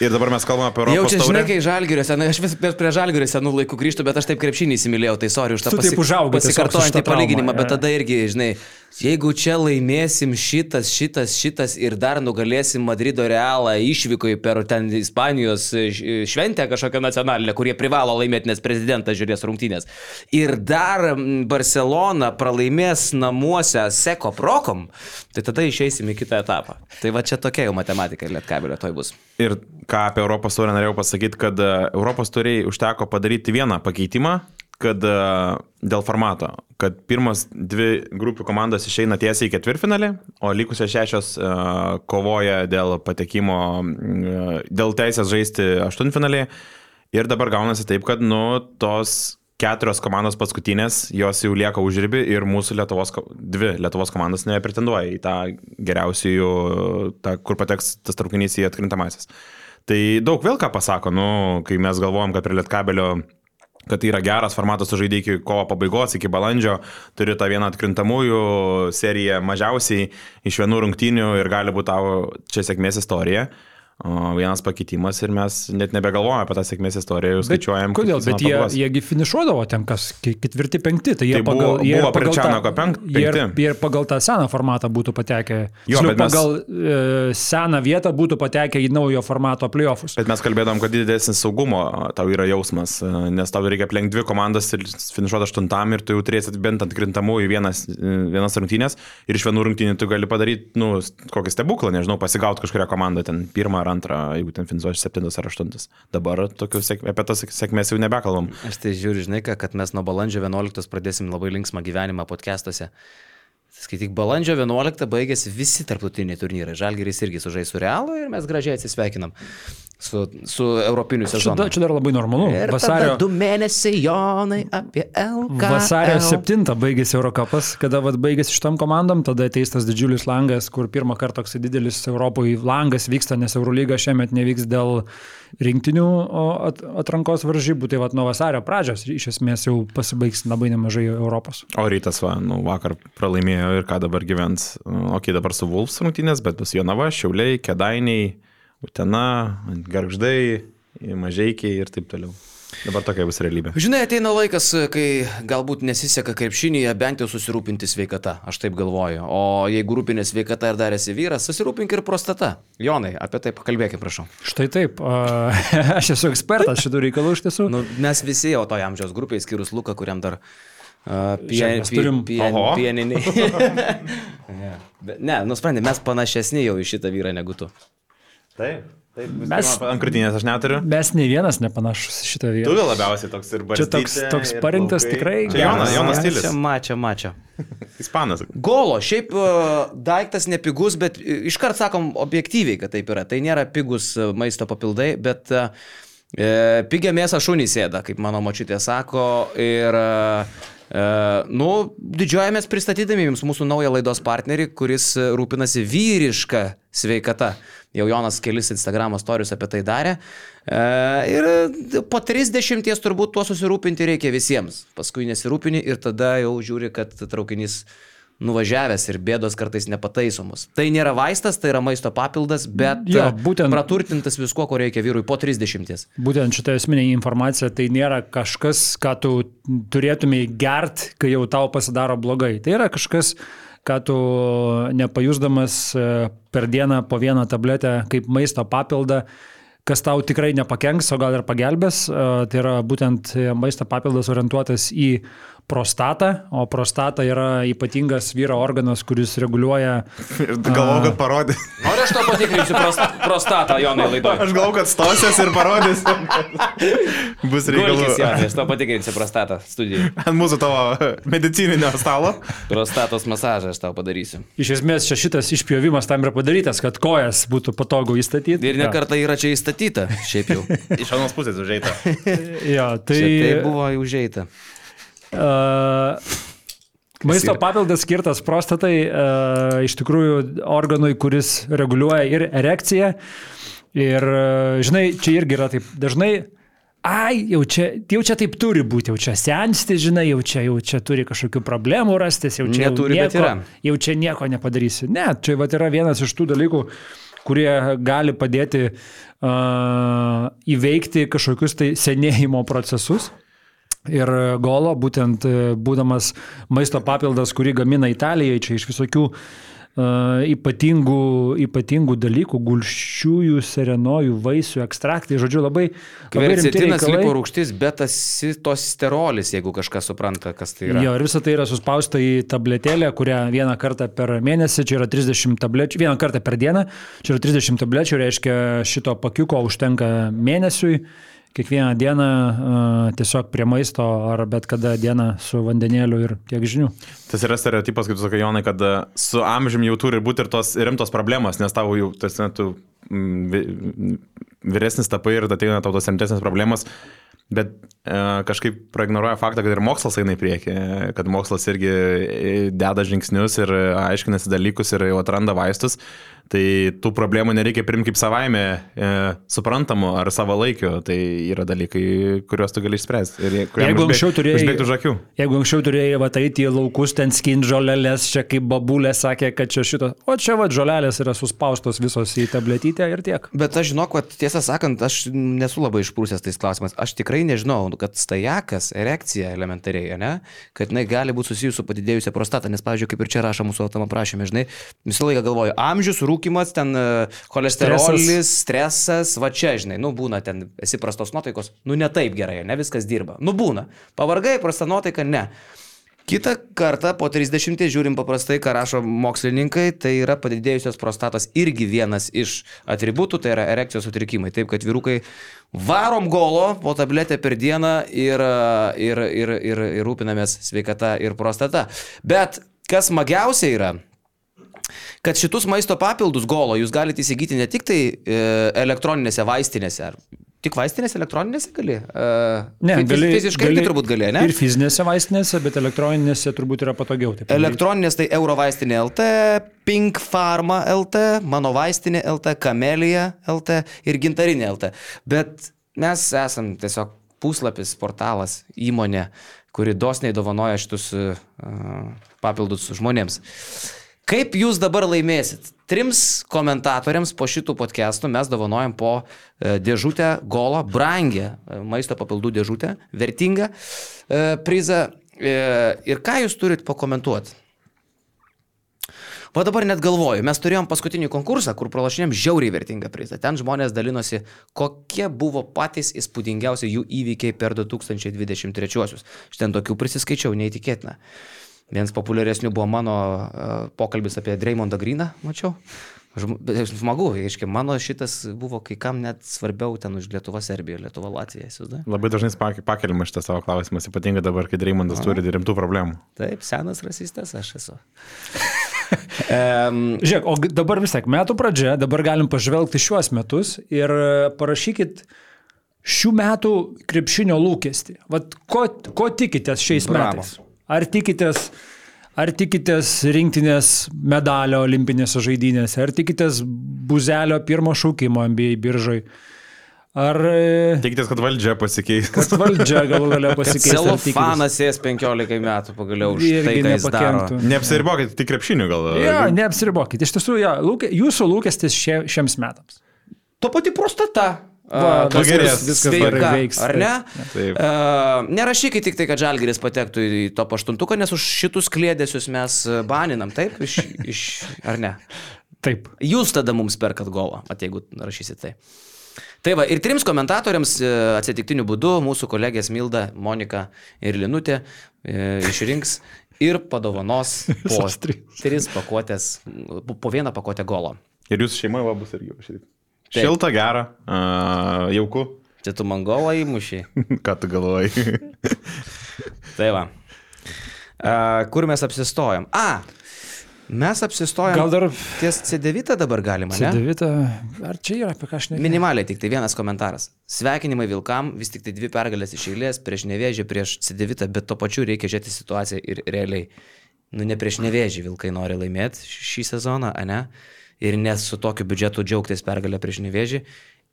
Ir dabar mes kalbame apie Jau Europos čia, žinai, taurę. kai žalgirio senai, aš vis prie, prie žalgirio senų laikų grįžtu, bet aš taip krepšinį įsimylėjau, tai sorry už tą su pasikartojantį palyginimą, bet tada irgi, žinai, jeigu čia laimėsim šitas, šitas, šitas ir dar nugalėsim Madrido realą išvykoje per ten Ispanijos š- šventę kažkokią nacionalinę, kurie privalo laimėti, nes prezidentas žiūrės rungtynės. Ir dar Barcelona pralaimės namuose Seko Prokom, tai tada išeisim į kitą etapą. Tai va čia tokia jau matematika Lietkabelio toj bus. Ir ką apie Europos taurę norėjau pasakyti, kad e, Europos tauriai užteko padaryti vieną pakeitimą, kad e, dėl formato, kad pirmas dvi grupių komandos išeina tiesiai į ketvirtfinalį, o likusios šešios e, kovoja dėl patekimo, dėl teisės žaisti aštuntfinalį. Ir dabar gaunasi taip, kad, nu, tos keturios komandos paskutinės, jos jau lieka užribi ir mūsų Lietuvos, dvi Lietuvos komandos nepretenduoja į tą geriausiųjų, tą, kur pateks tas traukinys į atkrintamasis. Tai daug vėl ką pasako, nu, kai mes galvojam, kad prie Lietkabelio kad tai yra geras formatas su žaidėjai iki kovo pabaigos, iki balandžio, turi tą vieną atkrintamųjų seriją mažiausiai iš vienų rungtynių ir gali būti tavo čia sėkmės istorija. O vienas pakeitimas ir mes net nebegalvojame apie tą sėkmės istoriją, jau skaičiuojam. Kodėl? kaip Bet jie, jiegi finišuodavo ten kas, ke- ketvirti, penkti. Tai jie Tai buvo- pagal, jie ir buvo pagal tą- penk- jie ir-. Jie pagal tą seną formatą būtų patekę. Jo, Tiksliau, bet mes- pagal e, seną vietą būtų patekę į naujo formato playoffus. Bet mes kalbėdom, kad didesnis saugumo tau yra jausmas, e, nes tau reikia aplenkti dvi komandas ir finišuoti aštuntam ir tu jau turėsi bent atkrintamų į vienas, e, vienas rungtynės ir iš vienų rungtynių tu gali padaryti, nu, kokį stebuklą, nežinau, pasigauti kažkurią komandą, ten pirmą ar antrą, jeigu ten finišuosi septintas ar aštuntas. Dabar sėk- apie tas sėkmės jau nebekalbam. Aš tai žiūriu, žinai, kad mes nuo balandžio 11 pradėsim labai linksmą gyvenimą podcastuose. Skaityk, balandžio 11 baigėsi visi tarptautiniai turnyrai. Žalgeris irgi sužais su Realu ir mes gražiai atsisveikinam su, su europiniu Čia, sezonu. da- čia dar labai normalu. Ir Vasario, tada du mėnesiai Jonai apie LK. Vasario 7 baigėsi Eurocapas, kada vat, baigėsi šitam komandom, tada ateis tas didžiulis langas, kur pirmą kartą toks didelis Europoje langas vyksta, nes Eurolyga šiemet nevyks dėl rinktinių atrankos varžybų, tai vat, nuo vasario pradžios iš esmės jau pasibaigs labai nemažai Europos. O rytas, va, nu, vakar pralaimėjo ir ką dabar gyvens. O, Ok, dabar su Vulfs rungtynės, bet bus Jonava, Šiauliai, Kedainiai, Utena, Garždai, Mažiekiai ir taip toliau. Dabar tokia bus realybė. Žinai, ateina laikas, kai galbūt nesiseka krepšinėje, bent jau susirūpinti sveikata, aš taip galvoju. O jeigu rūpinė sveikata ir dar esi vyras, susirūpink ir prostata. Jonai, apie tai pakalbėkime, prašau. Štai taip, a, aš esu ekspertas šitų reikalų iš tiesų. Nu, mes visi jau to amžiaus grupiai, skyrus Luką, kuriam dar uh, pie, Žiūrėk, mes pie, turim- pie, Oho. pieniniai. Ne, nusprendė, mes panašesni jau į šitą vyrą negu tu. Taip, taip. Mes- Ant krūtinės aš neturiu. Mes ne vienas nepanašus šitą Tu vietą. gal labiausiai toks ir Čia toks- toks parinktas tikrai Čia Jonas. Jonas Čia stilius. mačia, mačia. Ispanas. Golo, šiaip uh, daiktas nepigus, bet iškart sakom objektyviai, kad taip yra. Tai nėra pigus uh, maisto papildai, bet uh, e, pigia mėsą šunys sėda, kaip mano mačiutė sako. Ir, uh, nu, didžiuojamės pristatydami jums mūsų naują laidos partnerį, kuris uh, rūpinasi vyrišką sveikata. Jau Jonas kelis Instagram storius apie tai darė. E, ir po 30 turbūt tuo susirūpinti reikia visiems. Paskui nesirūpini ir tada jau žiūri, kad traukinys nuvažiavęs ir bėdos kartais nepataisomos. Tai nėra vaistas, tai yra maisto papildas, bet Jo, e, būtent- praturtintas visko, ko reikia vyrui po 30. Būtent šitą esminę informaciją tai nėra kažkas, ką tu turėtumai gert, kai jau tau pasidaro blogai. Tai yra kažkas, ką tu nepajusdamas e, per dieną po vieną tabletę kaip maisto papildą, kas tau tikrai nepakenks, o gal ir pagelbės. E, Tai yra būtent maisto papildas orientuotas į prostatą, o prostata yra ypatingas vyro organas, kuris reguliuoja Galvau, kad parodys. Ar aš to patikrinsiu prost, prostatą, Jonai, laidoje? Aš galvau, kad stosies ir parodys. Bus Jonai, aš to patikrinsiu prostatą studijai. Ant mūsų tavo medicininio stalo. Prostatos masažą aš tau padarysiu. Iš esmės čia šitas išpjovimas tam yra padarytas, kad kojas būtų patogu įstatyti. Ir nekarta yra čia įstatyta, šiaip jau. Iš anos pusės užeita. Jo, tai, Tai, tai buvo užeita. Uh, maisto papildas skirtas prostatai, uh, iš tikrųjų organui, kuris reguliuoja ir erekciją. Ir, uh, žinai, čia irgi yra taip dažnai ai, jau čia, jau čia taip turi būti, jau čia sensti, žinai, jau čia, jau čia turi kažkokių problemų rastis, jau čia Neturi, jau nieko, yra. jau čia nieko nepadarysi. Ne, čia vat, yra vienas iš tų dalykų, kurie gali padėti uh, įveikti kažkokius tai senėjimo procesus. Ir golo, būtent e, būdamas maisto papildas, kurį gamina Italijai, čia iš visokių uh, ypatingų, ypatingų dalykų, gulščiųjų, serenojų, vaisių, ekstraktai, žodžiu, labai... Kvercetinas, reikalai. liporūkštis, beta-sitosterolis, jeigu kažkas supranta, kas tai yra. Jo, ir visa tai yra suspausta į tabletėlę, kurią vieną kartą per mėnesį, čia yra 30 tablečių, vieną kartą per dieną, čia yra 30 tablečių, reiškia šito pakiuko užtenka mėnesiui. Kiekvieną dieną tiesiog prie maisto ar bet kada dieną su vandenėliu ir tiek žinių. Tas yra stereotipas, kaip tu sakai, Jonai, kad su amžiumi jau turi būti ir tos rimtos problemos, nes tavo jau, tas, ne, tu vyresnis tapai ir ateina tau tos rimtesnės problemos. Bet e, kažkaip praignoruoja faktą, kad ir mokslas eina į priekį, kad mokslas irgi e, deda žingsnius ir aiškinasi dalykus ir jau atranda vaistus. Tai tų problemų nereikia primti kaip savaime e, suprantamų ar savalaikių. Tai yra dalykai, kuriuos tu gali išspręsti. Ir Jeigu anksčiau turėjai-. Jeigu anksčiau turėjai va eiti į laukus, ten skin žolelės, čia kaip babulė sakė, kad čia šito, o čia va žolelės yra suspaustos visos į tabletytę ir tiek. Bet aš žinok, vat, tiesą sakant, aš nesu labai išprūsęs tais klausimais. Aš tikrai nežinau, kad stajakas, erekcija elementariai, ne, kad jinai gali būti susijusi su padidėjusia prostata, nes, pavyzdžiui, kaip ir čia rašo mūsų tam aprašymė, žinai, visą laiką galvoju, amžius, rūkimas, ten e, cholesterolis, stresas, va čia, žinai, nu būna ten, esi prastos nuotaikos, nu ne taip gerai, ne viskas dirba, nu būna. Pavargai, prasta nuotaika, ne. Kita kartą po 30 žiūrim paprastai, ką rašo mokslininkai, tai yra padidėjusios prostatos irgi vienas iš atributų, tai yra erekcijos sutrikimai. Taip, kad vyrukai varom golo po tabletę per dieną ir, ir, ir, ir, ir rūpinamės sveikata ir prostata. Bet kas smagiausia yra, kad šitus maisto papildus golo jūs galite įsigyti ne tik tai e, elektroninėse vaistinėse, ar tik vaistinėse elektroninėse gali? E, Ne, gali, fiziškai gali, turbūt gali, ne? Ir fizinėse vaistinėse, bet elektroninėse turbūt yra patogiau. Elektroninės tai Eurovaistinė LT, Pink Pharma LT, mano vaistinė LT, Kamelija LT ir Gintarinė LT. Bet mes esam tiesiog puslapis, portalas, įmonė, kuri dosniai dovanoja šitus uh, papildus žmonėms. Kaip jūs dabar laimėsit? Trims komentatoriams po šitų podcastų mes dovanojam po e, dėžutę golą, brangę e, maisto papildų dėžutę, vertingą e, prizą. Ir ką jūs turit pakomentuoti? Va dabar net galvoju, mes turėjom paskutinį konkursą, kur pralašinėm žiauriai vertingą prizą. Ten žmonės dalinosi, kokie buvo patys įspūdingiausi jų įvykiai per 2023-uosius. Štai tokių prisiskaičiau, neįtikėtina. Vienas populiaresnių buvo mano uh, pokalbis apie Dreymondą Greeną, mačiau. Žm- bet Smagu, aiškiai, mano šitas buvo kai kam net svarbiau ten už Lietuvą, Serbiją, Lietuvą, Latviją, įsivaizduoji. Labai dažnai pak- pakeliamas šitas savo klausimas, ypatingai dabar, kai Reimondas turi rimtų problemų. Taip, senas rasistas aš esu. um, Žiūrėk, o dabar vis tiek metų pradžia, dabar galim pažvelgti šiuos metus ir e, parašykit šių metų krepšinio lūkestį. Vat ko, ko tikitės šiais Bravo. metais? Ar tikitės, ar tikitės rinktinės medalio olimpinėse žaidynėse, ar tikitės buzelio pirmo šaukimo NBA biržai, ar e, Tikitės, kad valdžia pasikeis. kad valdžia galų galia pasikeis. Celofanas ės 15 metų pagaliau už Irgi tai, ką jis daro. Neapsiribokit tik krepšiniu gal. Jo, neapsiribokit. Iš tiesų, ja, lūkė, jūsų lūkestis šie, šiems metams. To pati prostata. Va, pagerės, viskas sveika, gerai veiks, Ar ne? Taip. Uh, nerašykit tik tai, kad Žalgeris patektų į to paštuntuką, nes už šitus klėdėsius mes baninam, taip? Iš, iš, ar ne? Taip. Jūs tada mums perkat golą, at jeigu rašysit tai. Tai va, ir trims komentatoriams e, atsitiktiniu būdu mūsų kolegės Milda, Monika ir Linutė e, išrinks ir padovanos po tris pakuotės, po- vieną pakuotę golo. Ir jūsų šeima va bus irgi šitaip. Taip. Šilta, gera, uh, jauku. Čia tu man golą įmušiai. Ką tu galvoji? Tai va. A, kur mes apsistojom? A, mes apsistojom. Gal dar ties C9 dabar galima, ne? Sedevita, ar čia yra apie ką aš nežinau? Minimaliai tik tai vienas komentaras. Sveikinimai Vilkam, vis tik tai dvi pergalės iš eilės, prieš nevėžį, prieš C9, bet to pačiu reikia žiūrėti situaciją ir realiai. Nu, ne prieš nevėžį Vilkai nori laimėti šį sezoną, ne? Ir nes su tokiu biudžetu džiaugtis pergalę prieš nevėžį.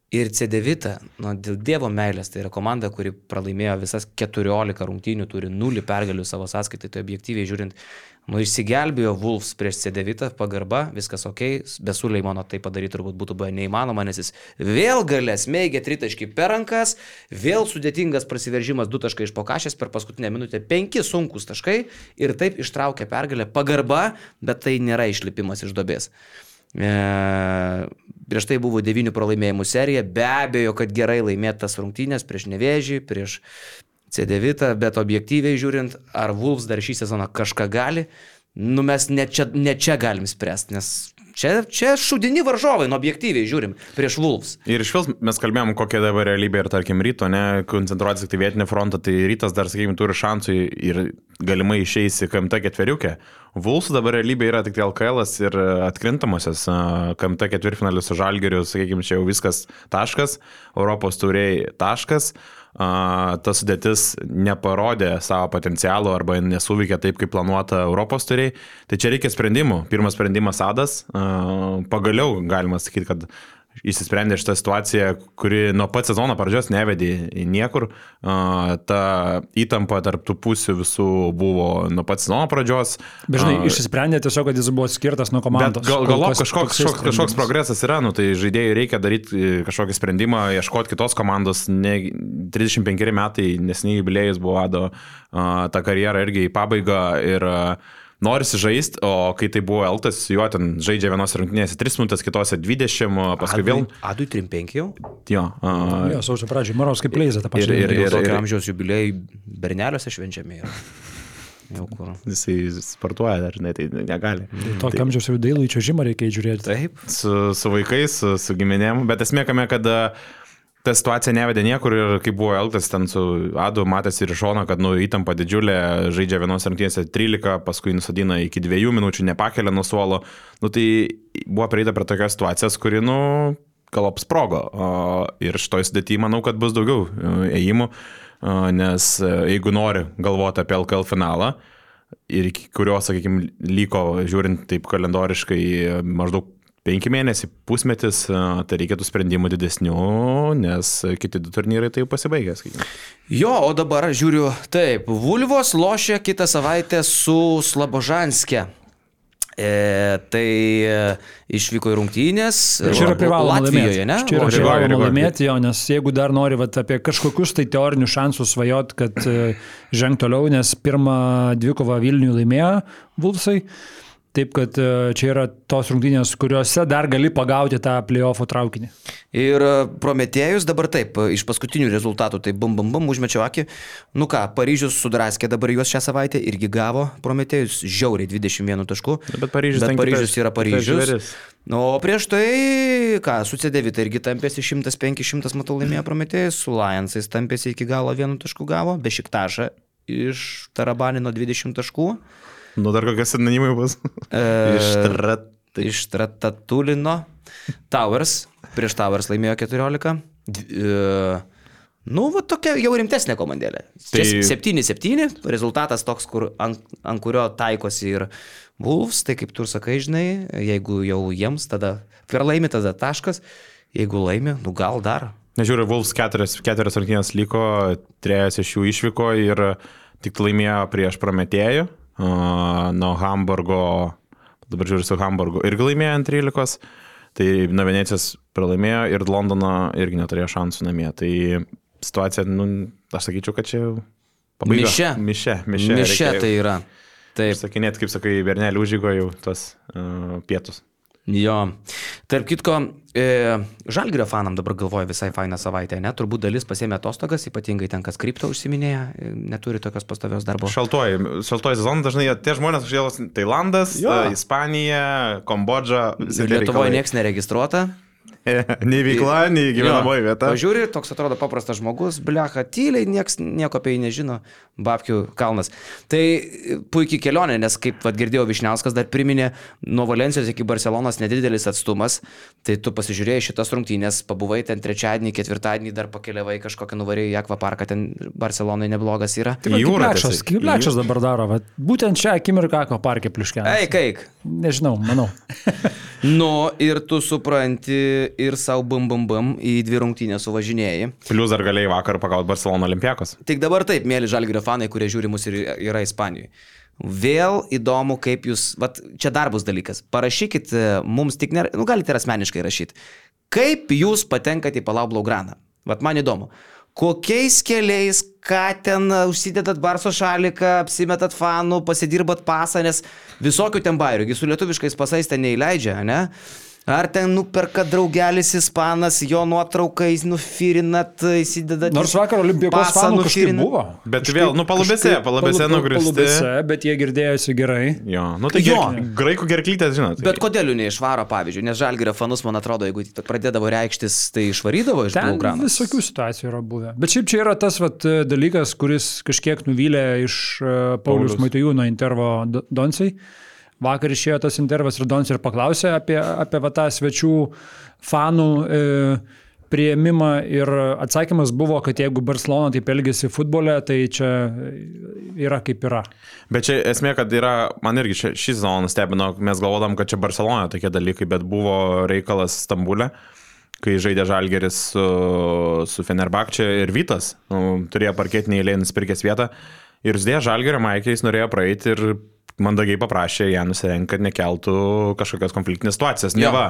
Ir C9, nu, dėl Dievo meilės, tai yra komanda, kuri pralaimėjo visas 14 rungtynių, turi 0 pergalių savo sąskaitai, tai objektyviai žiūrint, nu, išsigelbėjo Wolves prieš C9, pagarba, viskas ok, be Suleimano tai padaryti turbūt būtų buvę neįmanoma, nes jis vėl galės mėgė tritaškį per rankas, vėl sudėtingas prasiveržimas, du taškai iš pokašės per paskutinę minutę, penki sunkus taškai ir taip ištraukė pergalę, pagarba, bet tai nėra išlipimas iš dobės. E, prieš tai buvo devynių pralaimėjimų serija, be abejo, kad gerai laimėtas rungtynės prieš Nevežį, prieš C9, bet objektyviai žiūrint, ar Wolves dar šį sezoną kažką gali, nu mes ne čia, ne čia galim spręsti, nes čia, čia šudini varžovai, nu objektyviai žiūrim, prieš Wolves. Ir iš vis mes kalbėjom, kokia dabar realybė ir tarkim ryto, ne, koncentruotis tik tai vietinį frontą, tai rytas dar, sakykime, turi šansų ir galimai išeis į KMT ketveriukę. Vulsų dabar realybė yra tik tai LKL ir atkrintamosios. KMT ketvirtfinalius su Žalgeriu, sakykime, čia jau viskas taškas, Europos turėjai taškas. Ta sudėtis neparodė savo potencialo arba nesuveikė taip, kaip planuota Europos turėjai. Tai čia reikia sprendimų. Pirmas sprendimas Adas. Pagaliau galima sakyti, kad įsisprendė šitą situaciją, kuri nuo pat sezono pradžios nevedė į niekur. Ta įtampa tarp tų pusių visų buvo nuo pat sezono pradžios. Bet žinai, išsisprendė tiesiog, kad jis buvo skirtas nuo komandos. Gal, galop kažkoks, kažkoks, kažkoks progresas yra, nu, tai žaidėjai reikia daryti e, kažkokį sprendimą, ieškoti kitos komandos. Ne, 35 metai nesiniai jubiliejus buvo Ado, ta karjera irgi į pabaigą ir uh, norisi žaisti, o kai tai buvo Eltas, jo ten žaidžia vienos rungtynėse 3 minutės, kitose 20, paskui vėl. Adui 35 jau? Jo. Uh, jo, sausio pradžioje, Maros kaip leizė tą pačią. Ir, ir, ir, ir amžiaus jubiliejai berneliuose švenčiami yra. Jau kur. Jisai sportuoja dar, ne, tai negali. Tai tokio amžiaus jau dailų į čiažimą reikia žiūrėti. Taip. Su, su vaikais, su, su giminėm, bet esmė kame, kad uh, ta situacija nevedė niekur ir kaip buvo elgtas ten su Adu, matėsi ir iš šono, kad nu, įtampa didžiulė, žaidžia vienos rungtynėse 13, paskui nusadina iki 2 minučių, nepakelia nuo suolo. Nu, tai buvo prieita prie tokios situacijos, kuri, nu, galop sprogo. Ir šitoj sudėtyje manau, kad bus daugiau e, ėjimų, nes e, jeigu nori galvoti apie LKL finalą, ir iki kurio, sakykime, liko, žiūrint taip kalendoriškai, maždaug penki mėnesiai, pusmetis, tai reikėtų sprendimų didesnių, nes kiti du turnyrai tai jau pasibaigė. Sakykime. Jo, o dabar žiūriu, taip, Vulvos lošia kitą savaitę su Slabožanskė. E, tai e, išvyko į rungtynės. Čia yra privaloma Latvijoje, ne? Čia yra privaloma laimėti jo, nes jeigu dar nori vat, apie kažkokius tai teorinius šansus svajot, kad e, žengtų toliau, nes pirmą dvikovą Vilnių laimėjo Vulsai. Taip kad e, čia yra tos rungtynės, kuriuose dar gali pagauti tą playoffų traukinį. Ir e, Prometėjus dabar taip, e, iš paskutinių rezultatų, tai bum bum bum, užmečiau akį. Nu ką, Paryžius sudraskė dabar juos šią savaitę irgi gavo Prometėjus žiauriai 21 taškų. Bet Paryžius, bet Paryžius yra Paryžius. Nu, o prieš tai, ką, su C9 irgi tampėsi 105-100, matau, laimėjo Prometėjus, su Lionsais tampėsi iki galo vienu tašku gavo, be šiktažą iš Tarabanino 20 taškų. Nu, dar kokie sinonimai bus. E, Ištrat... Ištratatulino. Towers. Prieš Towers laimėjo 14. E, nu, va tokia jau rimtesnė komandėlė. Tai... 7-7, rezultatas toks, kur, ant, ant kurio taikosi ir Wolves, tai kaip tu sakai, žinai, jeigu jau jiems tada per laimi, tada taškas, jeigu laimi, nu gal dar. Nežiūriu, Wolves keturias, keturias rungtynės liko, trejas iš jų išvyko ir tik laimėjo prieš Prometėjų nuo Hamburgo, dabar žiūriu su Hamburgu, irgi laimėjo ant 13, tai nuo Venecijos pralaimėjo ir Londono irgi neturėjo šansų namie. Tai situacija, nu, aš sakyčiau, kad čia pabaiga. Mišė. Mišė, mišė. Mišė tai yra. Taip. Sakinėt, kaip sakai, Bernelį užžygo jau tos uh, pietus. Jo. Tarp kitko, e, Žalgirio fanam dabar galvoja visai fainą savaitę, ne? Turbūt dalis pasėmė atostogas, ypatingai ten, kas kripto užsiminėja, e, neturi tokios pastovios darbo. Šaltoji, šaltoji sezona dažnai tie žmonės užėlos Tailandas, jo. Ispanija, Kambodža. Lietuvoje niekas neregistruota. Nei veikla, nei gyvenamoji vieta. Pažiūri, toks atrodo paprastas žmogus, blecha, tyliai, nieks nieko apie jį nežino, babkių kalnas. Tai puikiai kelionė, nes kaip vad girdėjau, Višniauskas dar priminė, nuo Valencijos iki Barcelonos nedidelis atstumas, tai tu pasižiūrėjai šitas rungtynės, pabuvai ten trečiadienį, ketvirtadienį, dar pakeliavai kažkokią nuvarėjai į akvaparką, ten Barcelonoje neblogas yra. Tai jūra. Kaip Lekšas dabar daro, va, būtent šią akimirką akvaparkę pliuškia. Eik, eik. Nežinau, manau. Nu, ir tu supranti ir savo bum bum bum į dvi rungtynės suvažinėjai. Plius dar galėjai vakar pagauti Barcelona Olimpiakos. Tik dabar taip, mėly žalgerio fanai, kurie žiūri mus ir yra Ispanijoje. Vėl įdomu, kaip jūs, vat, čia darbus dalykas. Parašykit e, mums tik, ne, nu galite ir asmeniškai rašyti. Kaip jūs patenkate į Palau Blaugraną? Vat man įdomu. Kokiais keliais, ką ten užsidedat barso šaliką, apsimetat fanų, pasidirbat pasą, nes visokių ten bairių, su lietuviškais pasais ten neįleidžia, ne? Ar ten nuperka draugelis ispanas, jo nuotraukais nufirinat, įsidedat. Nors vakar olimpijos fanų kažkaip nufirinat. buvo. Bet vėl, nu, palubėse, Kažkaip palubėse palu- nugristi. palubėse, Bet jie girdėjosi gerai. Jo, nu tai Jo. jo. Graikų gerklytės, žinot. Bet kodėl jų neišvaro, pavyzdžiui, nes žalgerio fanus, man atrodo, jeigu pradėdavo reikštis, tai išvarydavo iš Blaugrano. visokių situacijų yra buvę. Bet šiaip čia yra tas vat, dalykas, kuris kažkiek nuvylė iš e, Paulius Paulius. Maitijūno intervo Do- Donsai. Vakar išėjo tas intervas Donsai ir paklausė apie, apie va, tą svečių fanų e, prieimimą ir atsakymas buvo, kad jeigu Barcelona taip elgesi futbole, tai čia yra kaip yra. Bet čia esmė, kad yra, man irgi ši, šį sezoną nustebino, mes galvodam, kad čia Barcelona tokie dalykai, bet buvo reikalas Stambulė, kai žaidė Žalgeris su, su Fenerbakčia ir Vytas, nu, turėjo parketinį eilę nusipirkęs vietą ir Zdė Žalgerio Maikiais norėjo praeiti ir mandagiai paprašė ją nusirengti, kad nekeltų kažkokios konfliktinės situacijos. Jo. Neva.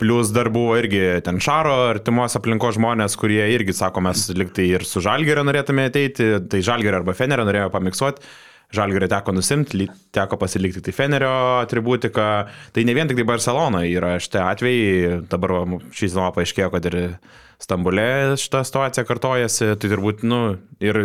Plius dar buvo irgi ten Šaro artimos aplinkos žmonės, kurie irgi sako, mes liktai ir su Žalgerio norėtume ateiti, tai Žalgerio arba Fenerio norėjo pamiksuoti. Žalgerio teko nusimti, teko pasilikti tai Fenerio atributiką. Tai ne vien tik tai Barcelona yra šitie atvejai. Dabar va, šį sezoną paaiškėjo, kad ir Stambulė šitą situaciją kartojasi. Tai turbūt, nu, ir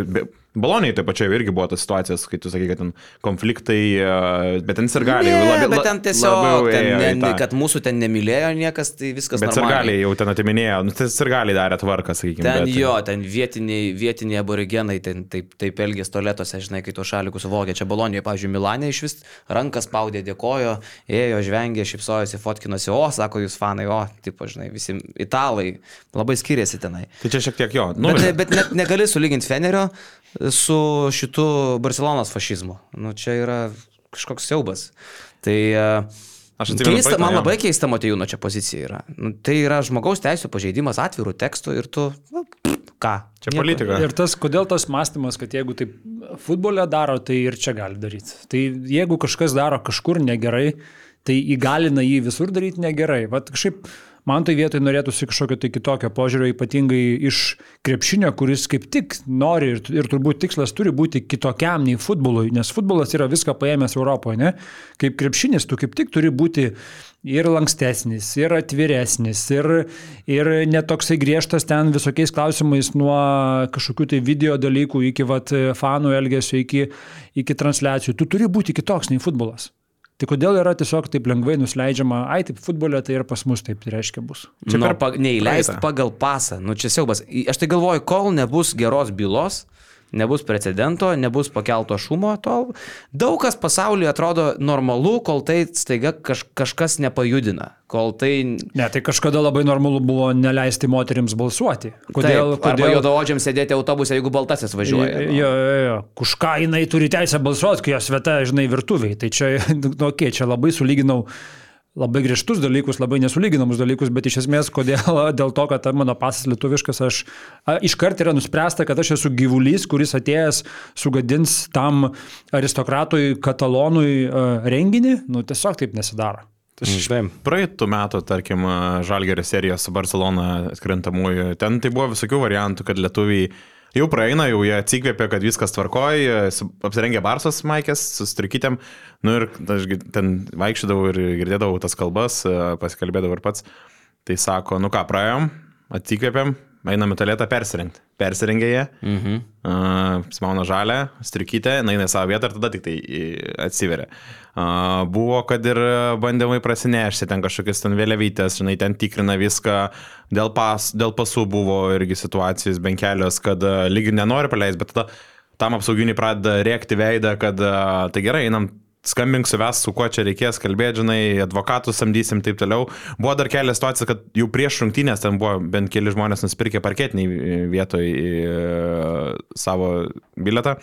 Bolonijai taip pačiai irgi buvo tas situacijas, kai tu sakai, kad ten konfliktai, e, bet ten sirgaliai Ne, labiau- bet ten tiesiog, labiau ten, ėjo ne, tą. kad mūsų ten nemylėjo niekas, tai viskas Bet normaliai. sirgaliai jau ten atiminėjo, nu, tai sirgaliai darė tvarką, sakykime. Ten bet, jo, ten vietiniai, vietiniai aborigenai ten taip, taip elgės toletuose, žinai, kai tuos šalikus vogė. Čia Bolonijoje, pavyzdžiui, Milanė iš vis rankas spaudė, dėkojo, ėjo, žvengė, šipsojosi, fotkinosi, o, sako jūs fanai, o, tipo, žinai, visi italai labai skiriasi tenai. Tai čia šiek tiek jo. Nu, Bet, bet net negali sulyginti Fenerio su šitu Barcelonos fašizmu. Nu, čia yra kažkoks siaubas. Tai e, Aš atsimenu keista, man labai keista Matejūno čia pozicija yra. Nu, tai yra žmogaus teisų pažeidimas atvirų tekstų ir tu, nu, ką? Čia Nieko. politika. Ir tas, kodėl tas mąstymas, kad jeigu taip futbole daro, tai ir čia gali daryti. Tai jeigu kažkas daro kažkur negerai, tai įgalina jį visur daryti negerai. Vat kažkaip man tai vietoj norėtųsi kažkokio tai kitokio požiūrio, ypatingai iš krepšinio, kuris kaip tik nori ir, ir turbūt tikslas turi būti kitokiam nei futbolui, nes futbolas yra viską paėmęs Europoje, ne? Kaip krepšinis, tu kaip tik turi būti ir lankstesnis, ir atviresnis, ir, ir netoksai griežtas ten visokiais klausimais nuo kažkokių tai video dalykų iki vat, fanų elgesio, iki, iki transliacijų. Tu turi būti kitoks nei futbolas. Tai kodėl yra tiesiog taip lengvai nusileidžiama, ai taip futbolė, tai ir pas mus taip tai reiškia bus. Čia nu, per pa, neįleist praeitą. pagal pasą. Nu, čia siaubas. Aš tai galvoju, kol nebus geros bylos, nebus precedento, nebus pakelto šumo, tol daug kas pasaulyje atrodo normalu, kol tai staiga kaž, kažkas nepajudina. Kol tai... Ne, tai kažkada labai normalu buvo neleisti moteriams balsuoti. Kodėl? Taip, kodėl... juodaodžiam sėdėti autobuse, jeigu baltasis važiuoja. nu. Jo, jo, jo. Už ką jinai turi teisę balsuoti, kai jos vieta, žinai, virtuviai. Tai čia, nu, okei, čia labai sulyginau labai griežtus dalykus, labai nesulyginamus dalykus, bet iš esmės, kodėl, dėl to, kad mano pasas lietuviškas, aš a, iškart yra nuspręsta, kad aš esu gyvulys, kuris atėjęs sugadins tam aristokratui katalonui a, renginį, nu tiesiog taip nesidaro. Taip. Praeitų metų, tarkim, Žalgerio serijos su Barcelona atkrintamųjų, ten tai buvo visokių variantų, kad lietuviai jau praeina, jau jie atsikvėpė, kad viskas tvarkoja, apsirengė Barsas Maikės su strikytėm, nu ir aš ten vaikščiodavau ir girdėdavau tas kalbas, pasikalbėdavau ir pats. Tai sako, nu ką, praėjom, atsikvėpėm, einam į tualetą persirengti. Persirengė jie, mhm. uh, smauna žalę, strikytę, eina į savo vietą ir tada tik tai į- atsiveria. Uh, buvo, kad ir bandymai prasinešti ten kažkokias ten vėliavytės, žinai, ten tikrina viską, dėl, pas, dėl pasų buvo irgi situacijos bent kelios, kad uh, lygi nenori paleisti, bet tada tam apsauginiai pradeda rėkti veidą, kad uh, tai gerai, einam skambink suves, su kuo čia reikės kalbėti, žinai, advokatų samdysim taip toliau. Buvo dar kelias situacijos, kad jau prieš rungtynės ten buvo bent keli žmonės nusipirkę parketiniai vietoj e, savo biletą.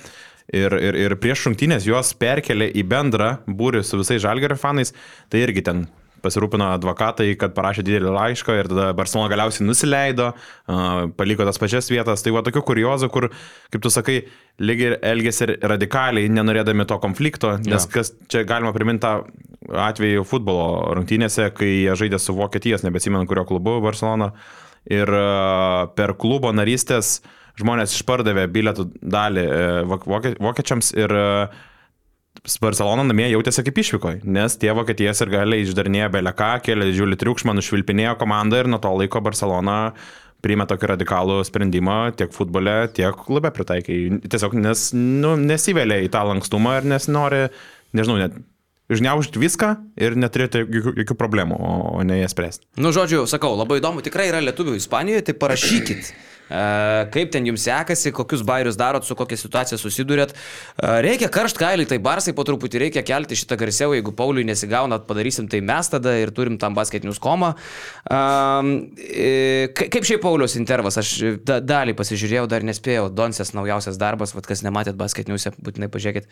Ir, ir, ir prieš rungtynės juos perkelė į bendrą būrį su visais žalgerio fanais, tai irgi ten pasirūpino advokatai, kad parašė didelį laišką ir tada Barcelona galiausiai nusileido, paliko tas pačias vietas. Tai va tokių kuriozų, kur, kaip tu sakai, lygiai elgėsi radikaliai, nenorėdami to konflikto, nes ja. kas čia galima priminti tą atvejį futbolo rungtynėse, kai jie žaidė su Vokietijos, nebesimenu kurio klubu Barcelona. Ir per klubo narystės žmonės išpardavė bilietų dalį e, vokiečiams ir uh, Barcelona namie jautėsi kaip išvykoje, nes tie Vokietijos ir galiai išdarnėjo beleką, kėlė didžiulį triukšmą, nušvilpinėjo komandą ir nuo to laiko Barcelona priėmė tokį radikalų sprendimą tiek futbole, tiek klube pritaikai. Tiesiog nes, nu, nesivelia į tą lankstumą ir nesinori, nežinau, net žniaužti viską ir neturėti jokių, jokių problemų, o ne jas spręsti. Nu, žodžiu, sakau, labai įdomu, tikrai yra lietuvių Ispanijoje, tai parašykit kaip ten jums sekasi, kokius bairius darot, su kokia situacija susidurėt. Reikia karšt kailį, tai barsai po truputį reikia kelti šitą garsiau, jeigu Pauliui nesigauna, padarysim tai mes tada ir turim tam basketinius komą. E, kaip šiaip Paulius intervas, aš dalį pasižiūrėjau, dar nespėjau, Donsės naujausias darbas, vad kas nematėt basketiniuose, būtinai pažiūrėkit.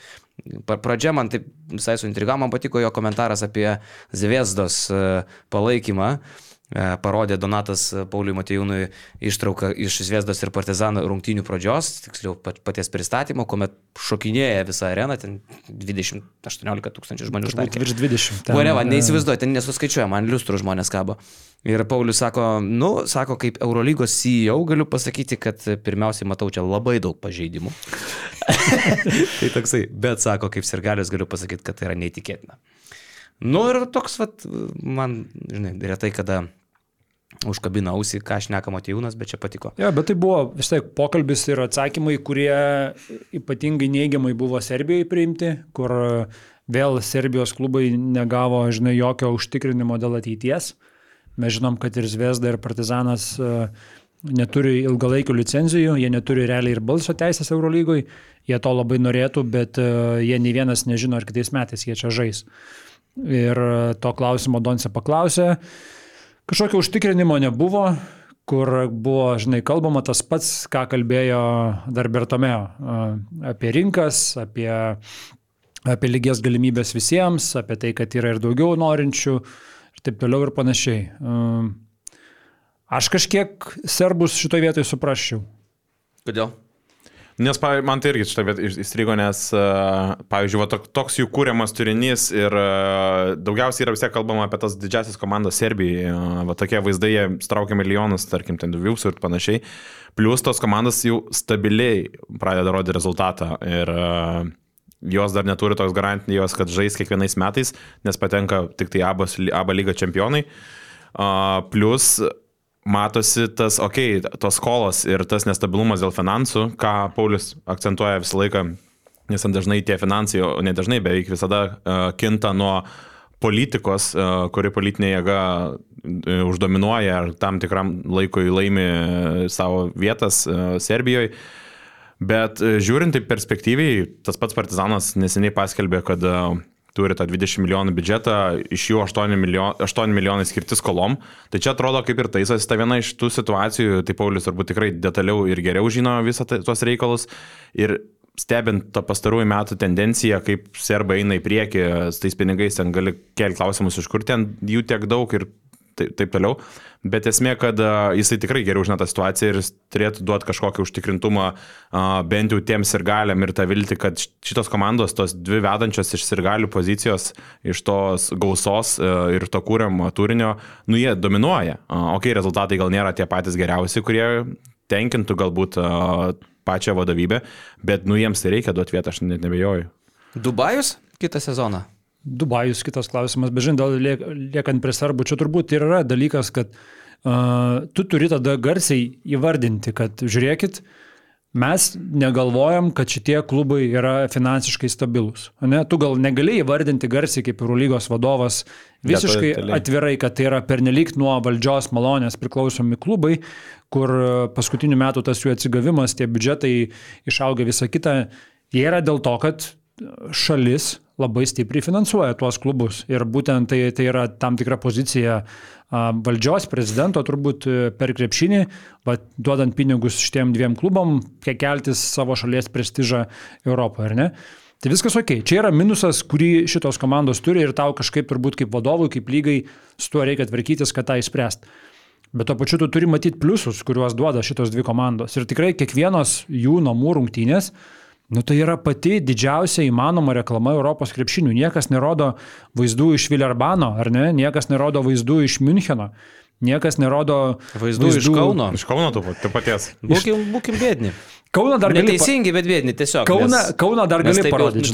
Pradžia man taip visai suintrigavo, man patiko jo komentaras apie Zviesdos e, palaikymą. E, parodė Donatas Pauliui Matejūnui ištrauką iš Sviesdos ir Partizano rungtynių pradžios, tiksliau paties pristatymo, kuomet šokinėja visą areną, ten 20-18 tūkstančių žmonių žmonės. Virš 20. Voreva, neįsivaizduoju, ten nesuskaičiuoja, man liustrų žmonės kabo. Ir Paulius sako, nu, sako, kaip Eurolygos CEO galiu pasakyti, kad pirmiausiai matau čia labai daug pažeidimų. tai toksai, bet sako, kaip sirgalius galiu pasakyti, kad tai yra neįtikėtina. Nu ir toks, vat, man, žinai, retai kada užkabina ausį, ką šneka Matijūnas, bet čia patiko. Ja, bet tai buvo vis tiek pokalbis ir atsakymai, kurie ypatingai neigiamai buvo Serbijoje priimti, kur vėl Serbijos klubai negavo, žinai, jokio užtikrinimo dėl ateities. Mes žinom, kad ir Zvezda, ir Partizanas e, neturi ilgalaikių licenzijų, jie neturi realiai ir balso teisės Eurolygoje, jie to labai norėtų, bet e, jie nei vienas nežino, ar kitais metais jie čia žais. Ir e, to klausimo Donce paklausė, Kažkokio užtikrinimo nebuvo, kur buvo, žinai, kalbama tas pats, ką kalbėjo dar Bertomeo apie rinkas, apie, apie lygias galimybės visiems, apie tai, kad yra ir daugiau norinčių ir taip toliau ir panašiai. Aš kažkiek serbus šitoje vietoje suprasčiau. Kodėl? Nes man tai irgi šitą vietą įstrigo, nes, pavyzdžiui, va, toks jų kūriamas turinys ir daugiausiai yra vis tiek kalbama apie tas didžiasias komandas Serbijoje. Va tokie vaizdai, jie straukia milijonus, tarkim, ten duviusų ir panašiai. Plus tos komandos jau stabiliai pradeda rodyti rezultatą. Ir jos dar neturi tos garantijos, kad žais kiekvienais metais, nes patenka tik tai abas, aba lyga čempionai. Plus matosi tas, okei, okay, tos skolos ir tas nestabilumas dėl finansų, ką Paulius akcentuoja visą laiką, nes dažnai tie finansai, o ne dažnai, beveik visada uh, kinta nuo politikos, uh, kuri politinė jėga uh, uždominuoja ar tam tikram laikui laimi savo vietas uh, Serbijoje. Bet žiūrint į perspektyviai, tas pats Partizanas neseniai paskelbė, kad uh, turi tą 20 milijonų biudžetą, iš jų 8 milijonai, 8 milijonai skirti skolom. Tai čia atrodo kaip ir taisas ta viena iš tų situacijų, tai Paulius turbūt tikrai detaliau ir geriau žino visą tai, tuos reikalus. Ir stebint tą pastarųjų metų tendenciją, kaip serbai eina į priekį, tais pinigais ten gali kelti klausimus, iš kur ten jų tiek daug ir taip, taip toliau. Bet esmė, kad jisai tikrai geriau žino tą situaciją ir turėtų duoti kažkokį užtikrintumą bent jau tiems ir galiam ir tą viltį, kad šitos komandos, tos dvi vedančios iš sirgalių pozicijos, iš tos gausos uh, ir to kūriamo turinio, nu jie dominuoja. Ok, rezultatai gal nėra tie patys geriausi, kurie tenkintų galbūt pačią vadovybę, bet nu jiems tai reikia duoti vietą, aš net nebejoju. Dubajus kitą sezoną? Dubajus kitas klausimas, bet žinai, liek, liekant prie serbų, čia turbūt ir yra dalykas, kad uh, tu turi tada garsiai įvardinti, kad žiūrėkit, mes negalvojam, kad šitie klubai yra finansiškai stabilus. Ne? Tu gal negali įvardinti garsiai kaip Eurolygos vadovas visiškai atvirai, kad tai yra pernelyg nuo valdžios malonės priklausomi klubai, kur paskutiniu metu tas jų atsigavimas, tie biudžetai išauga visą kitą, jie yra dėl to, kad šalis labai stipriai finansuoja tuos klubus. Ir būtent tai, tai yra tam tikra pozicija valdžios, prezidento turbūt e, per krepšinį, bet duodant pinigus šitiem dviem klubom, kiek keltis savo šalies prestižą Europoje, ar ne? Tai viskas ok. Čia yra minusas, kurį šitos komandos turi ir tau kažkaip turbūt kaip vadovui, kaip lygai su tuo reikia tvarkytis, kad tą įspręst. Bet to pačiu tu turi matyti pliusus, kuriuos duoda šitos dvi komandos. Ir tikrai kiekvienos jų namų rungtynės, nu tai yra pati didžiausia įmanoma reklama Europos krepšinių. Niekas nerodo vaizdų iš Vilerbano, ar ne? Niekas nerodo vaizdų iš Müncheno. Niekas nerodo Vaizdų iš Kauno. Iš Kauno tu tu paties. Būkim, būkim bėdni. Kauno dar gali, Neteisingi, bet bėdni tiesiog. Kauną, nes- Kauną dar gali parodyti.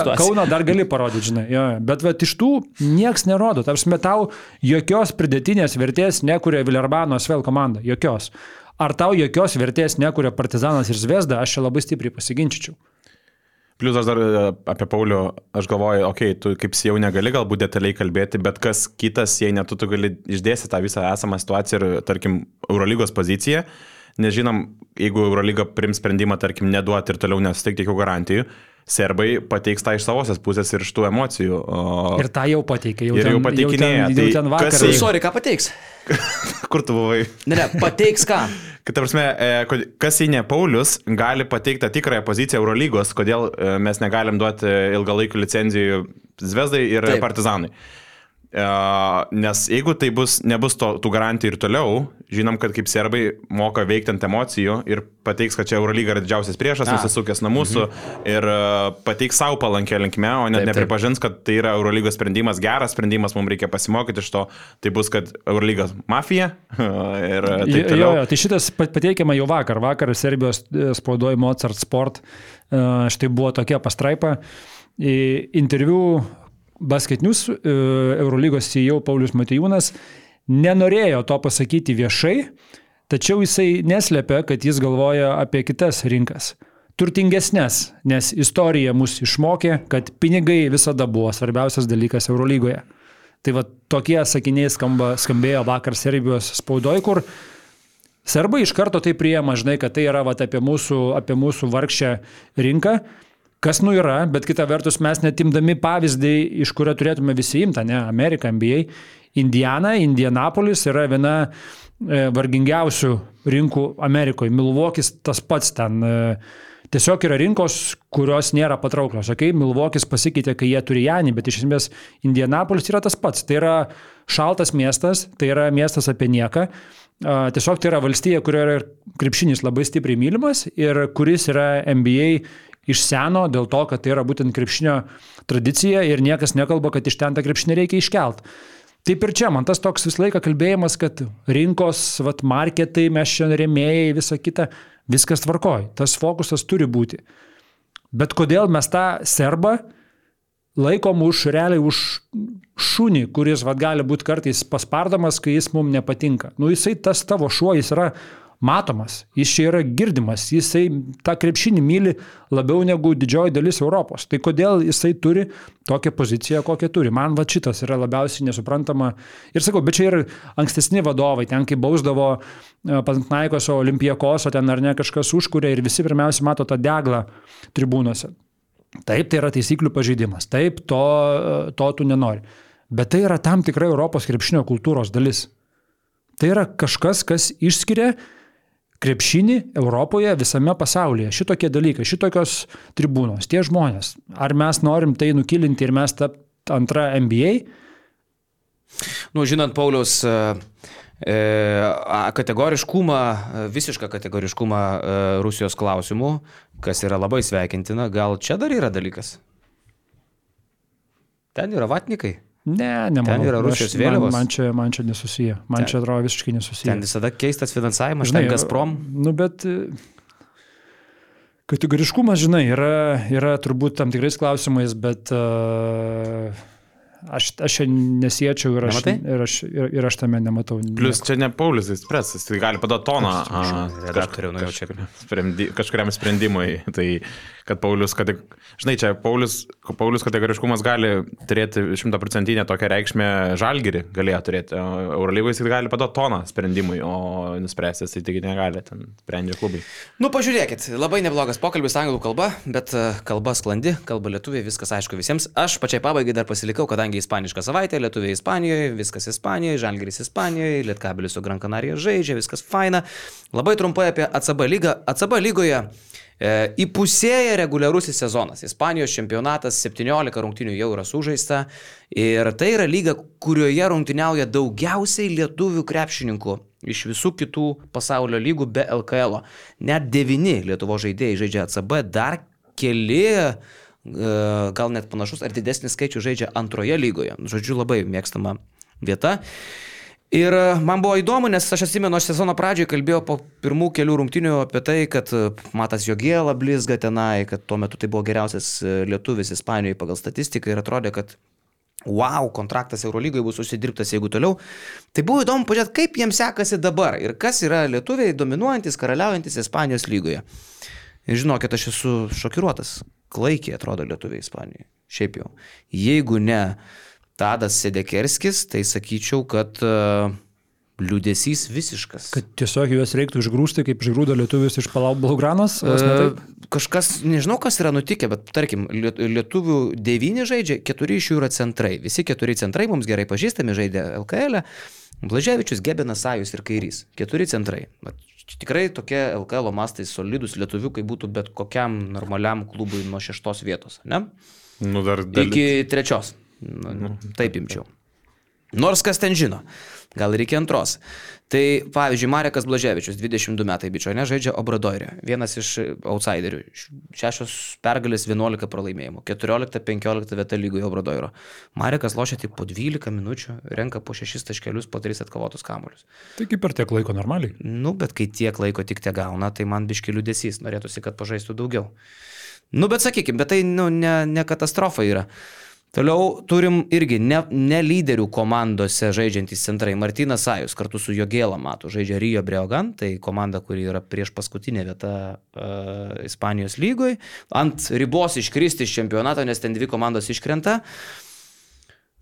situacija. Kauną dar gali parodyti, žinai. Jo, jo. bet vat, iš tų nieks nerodo. Tarsi tau jokios pridėtinės vertės nekuria Vilerbano Svel komanda. Jokios. Ar tau jokios vertės nekuria Partizanas ir Zvezda, aš čia labai stipriai pasiginčičiau. Plius aš dar e, apie Paulių, aš galvoju, okei, okay, tu kaip jau negali galbūt detaliai kalbėti, bet kas kitas, jei ne tu, tu gali išdėsti tą visą esamą situaciją ir, tarkim, Eurolygos poziciją. Nežinom, jeigu Eurolyga prims sprendimą, tarkim, neduoti ir toliau nesuteikti jokių garantijų, serbai pateiks tą iš savosios pusės ir iš tų emocijų. O... Ir tą jau pateikė. Jau Ir ten, jau pateikinėja, Jau ten, jau tai ten kas vakar. jai- Sorry, ką pateiks? Kur tu buvai? Ne, ne, pateiks ką? Kad, prasme, e, kas jei ne Paulius gali pateikti tą tikrąją poziciją Eurolygos, kodėl e, mes negalim duoti ilgalaikių licenzijų Zvezdai ir Taip. Taip. Partizanai. E, Nes jeigu tai bus, nebus to, tų garantijų ir toliau, žinom, kad kaip serbai moka veikti ant emocijų ir pateiks, kad čia Eurolyga yra didžiausias priešas, nusisukęs nuo mūsų mhm. ir e, pateiks savo palankę linkme, o net Taip, taip. nepripažins, kad tai yra Eurolygos sprendimas, geras sprendimas, mums reikia pasimokyti iš to. Tai bus, kad Eurolygos mafija ir Jo, taip jo, toliau. jo, tai šitas pat- pateikiama jau vakar. Vakar Serbijos e, spaudoje Mozart Sport. e, Štai buvo tokia pastraipa. Interviu Basket News e, Eurolygos CEO Paulius Matijūnas nenorėjo to pasakyti viešai, tačiau jisai neslėpia, kad jis galvoja apie kitas rinkas. Turtingesnės, nes istorija mus išmokė, kad pinigai visada buvo svarbiausias dalykas Eurolygoje. Tai va tokie sakiniai skamba, skambėjo vakar Serbijos spaudoj, kur serbai iš karto tai priema, žinai, kad tai yra va, apie, mūsų, apie mūsų vargšę rinką. Kas nu yra, bet kita vertus mes netimdami pavyzdį, iš kurio turėtume visi imti, ne, Amerika, NBA, Indiana, Indianapolis yra viena e, vargingiausių rinkų Amerikoje. Milvokis tas pats ten. E, Tiesiog yra rinkos, kurios nėra patrauklios. Okay? Milvokis pasikeitė, kai jie turi Janį, bet iš esmės Indianapolis yra tas pats. Tai yra šaltas miestas, tai yra miestas apie nieką. Tiesiog tai yra valstija, kurioje yra krepšinis labai stipriai mylimas ir kuris yra NBA iš seno dėl to, kad tai yra būtent krepšinio tradicija ir niekas nekalba, kad iš ten tą krepšinį reikia iškelt. Taip ir čia, man tas toks visą laiką kalbėjimas, kad rinkos, vat, marketai, mes čia remėjai, visa kita, viskas tvarkoj, tas fokusas turi būti. Bet kodėl mes tą serbą laikom už realiai už šunį, kuris vat, gali būti kartais paspardamas, kai jis mums nepatinka. Nu jisai tas tavo šuo, jis yra matomas, jis čia yra girdimas, jisai tą krepšinį myli labiau negu didžioji dalis Europos. Tai kodėl jisai turi tokią poziciją, kokią turi? Man va šitas yra labiausiai nesuprantama. Ir sakau, bet čia ir ankstesni vadovai, ten kai bausdavo Pantnaikoso, Olimpijakoso, ten ar ne kažkas užkūrė ir visi pirmiausia mato tą deglą tribūnose. Taip, tai yra taisyklių pažeidimas, taip, to, to tu nenori. Bet tai yra tam tikra Europos krepšinio kultūros dalis. Tai yra kažkas, kas išskiria krepšinį Europoje, visame pasaulyje. Šitokie dalykai, šitokios tribūnos, tie žmonės. Ar mes norim tai nukilinti ir mes tapti antra NBA? Nu, žinant Paulius e, e, kategoriškumą, e, visišką kategoriškumą Rusijos klausimų, kas yra labai sveikintina, gal čia dar yra dalykas? Ten yra vatnikai. Ne, nemanau. yra Rusijos vėliavos. Man, man, čia, man čia nesusiję. Man Ten- čia atrodo visiškai nesusiję. Ten visada keistas finansavimas, žinai, Gazprom. Nu, bet e, kategoriškumas, žinai, yra, yra turbūt tam tikrais klausimais, bet uh, aš, aš čia nesiečiau ir aš, Nematai? ir, aš, ir, ir aš tame nematau. Plius nieko. čia ne Paulius Espresas, tai gali paduoti toną a, redaktoriau, nu jau čia. kažkuriam sprendimui. Tai kad Paulius, kad, žinai, čia Paulius, Paulius kategoriškumas gali turėti šimtaprocentinę tokią reikšmę žalgirį, galėjo turėti. Eurolygoje jis gali paduoti toną sprendimui, o nuspręstis tai tik negali, ten sprendžia klubai. Nu, pažiūrėkit, labai neblogas pokalbis anglų kalba, bet e, kalba sklandi, kalba lietuviai, viskas aišku visiems. Aš pačiai pabaigai dar pasilikau, kadangi ispaniška savaitė, lietuviai Ispanijoje, viskas Ispanijoje, Žalgiris Ispanijoje, Lietkabelis su Gran Canaria žaidžia, viskas faina. Labai trumpai apie ACB lygą. ACB lygoje įpusėja reguliarusis sezonas. Ispanijos čempionatas 17 rungtinių jau yra sužaista ir tai yra lyga, kurioje rungtyniauja daugiausiai lietuvių krepšininkų iš visų kitų pasaulio lygų be LKL. -o. Net devyni Lietuvo žaidėjai žaidžia ACB, dar keli e, gal net panašus ar didesnis skaičius žaidžia antroje lygoje. Žodžiu, labai mėgstama vieta. Ir e, man buvo įdomu, nes aš atsimenu, aš sezono pradžioje kalbėjau po pirmų kelių rungtinių apie tai, kad e, Matas Jogėla blizga tenai, kad tuo metu tai buvo geriausias e, lietuvis Ispanijoje pagal statistiką ir atrodė, kad wow, kontraktas Eurolygoje bus užsidirbtas, jeigu toliau. Tai buvo įdomu pažiūrėti, kaip jiems sekasi dabar ir kas yra lietuviai dominuojantis, karaliaujantis Ispanijos lygoje. Ir žinokit, aš esu šokiruotas. Klaikiai atrodo lietuviai Ispanijoje. Šiaip jau. Jeigu ne Tadas Sedekerskis, tai sakyčiau, kad uh, liūdėsys visiškas. Kad tiesiog juos reiktų išgrūsti, kaip išgrūdo lietuvius iš Blaugranos? Uh, kažkas, nežinau, kas yra nutikę, bet tarkim, lietuvių devyni žaidžia, keturi iš jų yra centrai. Visi keturi centrai mums gerai pažįstami, žaidė LKL. E. Blaževičius, Gebenas, Sajus ir Kairys. Keturi centrai. Bet tikrai tokie LKL mastai solidus lietuviukai būtų bet kokiam normaliam klubui nuo šeštos vietos, ne? Nu, dar, dar... Iki trečios. Nu, nu, taip imčiau. Nors kas ten žino, gal reikia antros. Tai pavyzdžiui, Marekas Blaževičius, 22 metai bičio, nežaidžia Obradoirė, vienas iš outsiderių. Šešios pergalės, 11 pralaimėjimų, 14-15 vieta lygoje Obradoiro. Marekas lošia tik po 12 minučių, renka po 6 taškelius, po 3 atkovotus kamuolius. Tai kaip per tiek laiko normaliai? Nu, bet kai tiek laiko tik te gauna, tai man biškelių desys, norėtųsi, kad pažaistų daugiau. Nu, bet sakykime, bet tai nu, ne, ne katastrofa yra. Toliau turim irgi ne, ne lyderių komandose žaidžiantys centrai. Martinas Sajus kartu su Jogėla Matu žaidžia Rio Breogan, tai komanda, kuri yra prieš paskutinę vietą uh, Ispanijos lygoje. Ant ribos iškristi iš čempionato, nes ten dvi komandos iškrenta.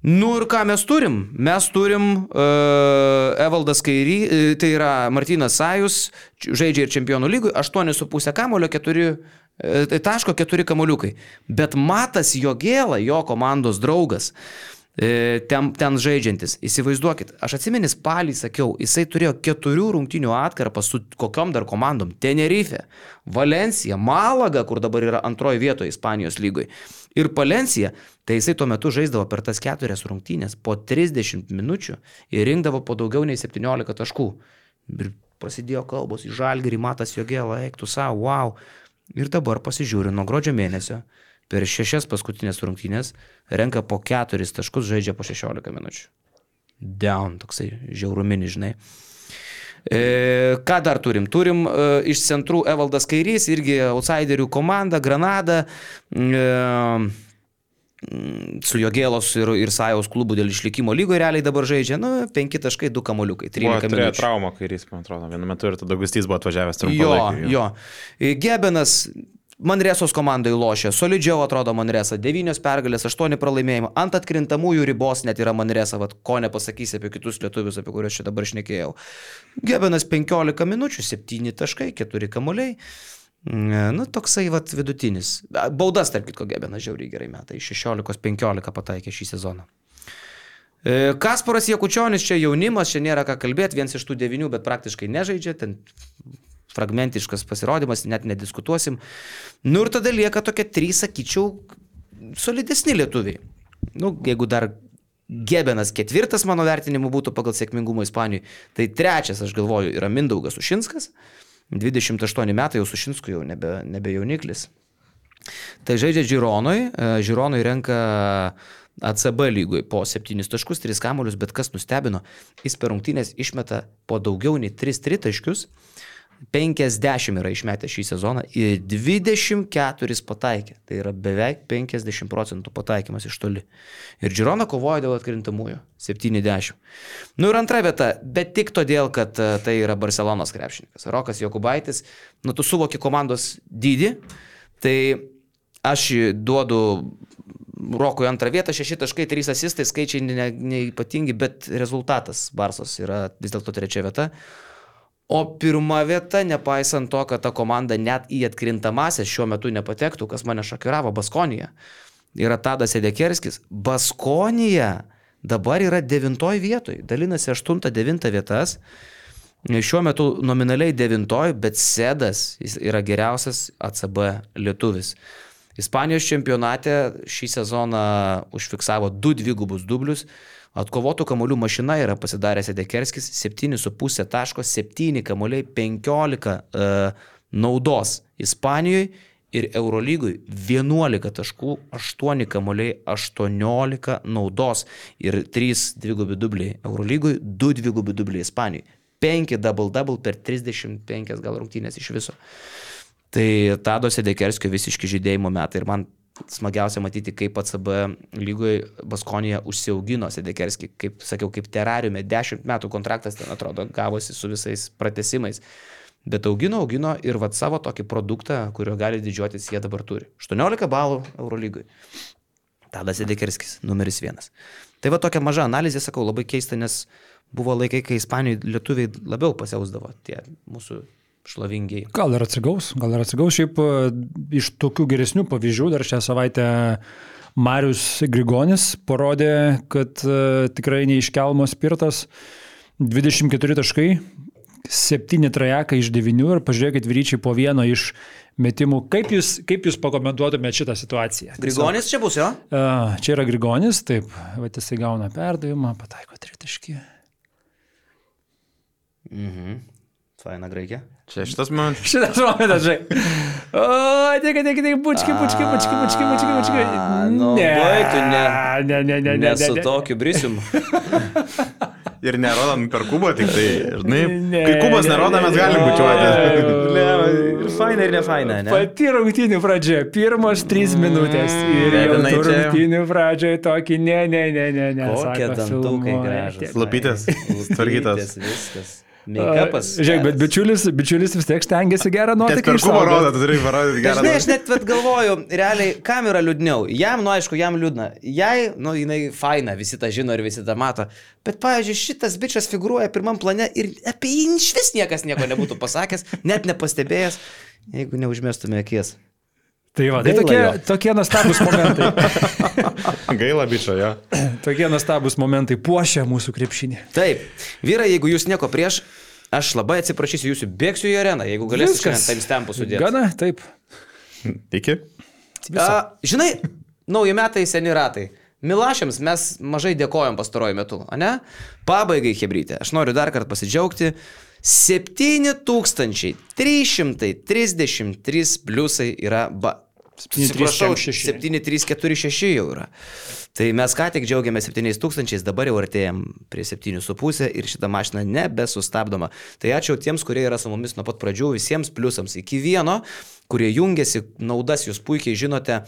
Nu ir ką mes turim? Mes turim uh, Evaldas Kairį, uh, tai yra Martinas Sajus, žaidžia ir čempionų lygoje, 8,5 kamulio, 4 E, tai taško keturi kamoliukai. Bet Matas Jogėla, jo komandos draugas, e, ten, ten žaidžiantis. Įsivaizduokit, aš atsimenu spalį sakiau, jisai turėjo keturių rungtinių atkarpą su kokiom dar komandom. Tenerife, Valencija, Malaga, kur dabar yra antroji vietoje Ispanijos lygoje. Ir Palencija, tai jisai tuo metu žaisdavo per tas keturias rungtynės po 30 minučių ir rinkdavo po daugiau nei 17 taškų. Ir prasidėjo kalbos į žalgerį, matas jogėlą, eiktų savo, wow. Ir dabar pasižiūriu nuo gruodžio mėnesio, per šešias paskutinės rungtynės renka po keturis taškus, žaidžia po 16 minučių. Down, toksai žiauruminis, žinai. E, ką dar turim? Turim e, iš centrų Evaldas Kairys, irgi outsiderių komanda, Granada. E, su Jogėlos ir, ir Sajaus klubu dėl išlikimo lygoje realiai dabar žaidžia, nu, 5 taškai, 2 kamoliukai, 13 minučių. traumą kairys, man atrodo, vienu metu ir tada Gustys buvo atvažiavęs trumpą jo, laiką. Jo, jo. Gebenas Manresos komandai lošia, solidžiau atrodo Manresa, 9 pergalės, 8 pralaimėjimai, ant atkrintamųjų ribos net yra Manresa, vat, ko nepasakysi apie kitus lietuvius, apie kuriuos čia dabar šnekėjau. Gebenas 15 minučių, 7 taškai, 4 kamuoliai. Nu, toksai vat vidutinis. Baudas, tarp kitko, Gebenas žiauriai gerai metai. 16-15 pataikė šį sezoną. E, Kasparas Jekučionis, čia jaunimas, čia nėra ką kalbėti, vienas iš tų devinių, bet praktiškai nežaidžia, ten fragmentiškas pasirodymas, net nediskutuosim. Nu ir tada lieka tokie trys, sakyčiau, solidesni lietuviai. Nu, jeigu dar Gebenas ketvirtas mano vertinimu būtų pagal sėkmingumą Ispanijoje, tai trečias, aš galvoju, yra Mindaugas Ušinskas. 28 metai jau Sušinskui jau nebe, nebe jauniklis. Tai žaidžia Žironui, Žironui renka ACB lygui po 7 taškus, 3 kamuolius, bet kas nustebino, jis per rungtynės išmeta po daugiau nei 3 tritaškius. 50 yra išmetę šį sezoną ir 24 pataikė. Tai yra beveik 50 procentų pataikymas iš toli. Ir Girona kovoja dėl atkrintamųjų. 70. Nu ir antra vieta, bet tik todėl, kad e, tai yra Barcelonos krepšininkas. Rokas Jokubaitis, nu tu suvoki komandos dydį, tai aš duodu Rokui antrą vietą, 6 taškai, 3 asistai, skaičiai neipatingi, ne bet rezultatas Barsos yra vis dėlto trečia vieta. O pirma vieta, nepaisant to, kad ta komanda net į atkrintamasias šiuo metu nepatektų, kas mane šokiravo, Baskonija, yra Tadas Edekerskis. Baskonija dabar yra devintoji vietoje, dalinasi 8-9 vietas. Šiuo metu nominaliai devintoj, bet Sedas yra geriausias ACB lietuvis. Ispanijos čempionate šį sezoną užfiksavo du dvigubus dublius. Atkovotų kamolių mašina yra pasidaręs Edekerskis 7,5 taško, 7 kamoliai, 15 uh, naudos Ispanijoje ir Eurolygui 11 taškų, 8 kamoliai, 18 naudos ir 3 dvigubi dubliai Eurolygui, 2 dvigubi dubliai Ispanijoje. 5 double-double per 35 gal rungtynės iš viso. Tai Tado Sedekerskio visiški žydėjimo metai ir man smagiausia matyti, kaip ACB lygoje Baskonija užsiaugino Sedekerskį, kaip sakiau, kaip terariume, 10 metų kontraktas ten atrodo gavosi su visais pratesimais. Bet augino, augino ir vat savo tokį produktą, kurio gali didžiuotis jie dabar turi. 18 balų Eurolygui. Tadas Edekerskis, numeris vienas. Tai va tokia maža analizė, sakau, labai keista, nes buvo laikai, kai Ispanijoje lietuviai labiau pasiausdavo tie mūsų šlovingiai. Gal ir atsigaus, gal ir atsigaus. Šiaip e, iš tokių geresnių pavyzdžių dar šią savaitę Marius Grigonis parodė, kad uh, tikrai neiškelmas spirtas. 24 taškai, 7 trajekai iš 9 ir pažiūrėkit vyryčiai po vieno iš metimų. Kaip jūs, kaip jūs pakomentuotumėte šitą situaciją? Grigonis čia bus, jo? Čia yra Grigonis, taip, va jisai gauna perdavimą, pataiko tritaškį. Mhm. Faina graikė. Čia šitas momentas. Šitas momentas, žinai. O, tik, tik, tik, bučki, bučki, bučki, bučki, bučki, bučki. nu, bai, tu ne- ne, ne, ne, ne, Ne su ne. tokiu brisium. Ir nerodom per kubą, tik tai, žinai, Ne, kai kubas ne, nerodo, mes ne, galim ne. bučiuoti. Ir faina, ir ne faina, ne? Pati rungtynių pradžia, pirmos trys minutės. Ir Ne, jau rungtynių pradžioje tokį, ne, ne, ne, ne, ne. Kokie dantukai gražus. Lupytės, tvarkytas. Viskas. Make-upas. Žiūrėk, bet bičiulis, bičiulis vis tiek stengiasi gerą nuotaiką. kubą išsaugot. rodo, tu turi parodyti gerą. Žinai, aš net vat galvoju, realiai, kam yra liūdniau. Jam, nu aišku, jam liūdna. Jai, nu jinai faina, visi tą žino ir visi tą mato. Bet, pavyzdžiui, šitas bičias figuruoja pirmam plane ir apie jį iš vis niekas nieko nebūtų pasakęs, net nepastebėjęs, jeigu neužmestume akies. Tai va, tai Gaila tokie, jo. tokie nuostabus momentai. Gaila, bičio, jo. tokie nuostabus momentai puošia mūsų krepšinį. Taip, vyrai, jeigu jūs nieko prieš, aš labai atsiprašysiu jūsų, bėgsiu į areną, jeigu Viskas. šiandien timestampų sudėti. Gana, taip. Iki. A, žinai, nauji metai, seni ratai. Milašiams mes mažai dėkojom pastaruoju metu, o ne? Pabaigai, Hebrytė, aš noriu dar kartą pasidžiaugti. 7333 pliusai yra ba. 7346. 7346 jau yra. Tai mes ką tik džiaugiamės 7000, dabar jau artėjom prie 7,5 ir šita mašina nebesustabdoma. Tai ačiū tiems, kurie yra su mumis nuo pat pradžių, visiems pliusams iki vieno, kurie jungiasi, naudas jūs puikiai žinote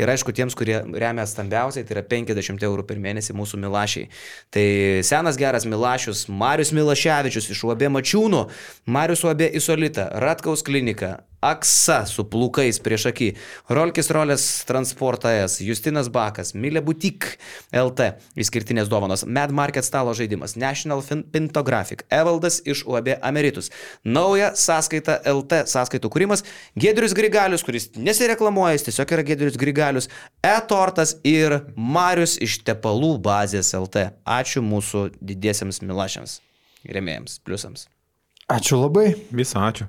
ir aišku tiems, kurie remia stambiausiai, tai yra 50 eurų per mėnesį mūsų Milašiai. Tai senas geras Milašius, Marius Milaševičius iš UAB Mačiūnų, Marius UAB Isolita, Ratkaus klinika, Aksa su plūkais prieš akį, Rolkis Rolės transportas, Justinas Bakas, Milė Butik LT, išskirtinės dovanos, Mad Market stalo žaidimas, National Pintographic, Evaldas iš UAB Ameritus, nauja sąskaita LT sąskaitų kūrimas, Gedrius Grigalius, kuris nesireklamuoja, jis tiesiog yra Gedrius Grigalius, E-Tortas ir Marius iš Tepalų bazės LT. Ačiū mūsų didiesiems milašiams, remėjams, pliusams. Ačiū labai. Visą ačiū.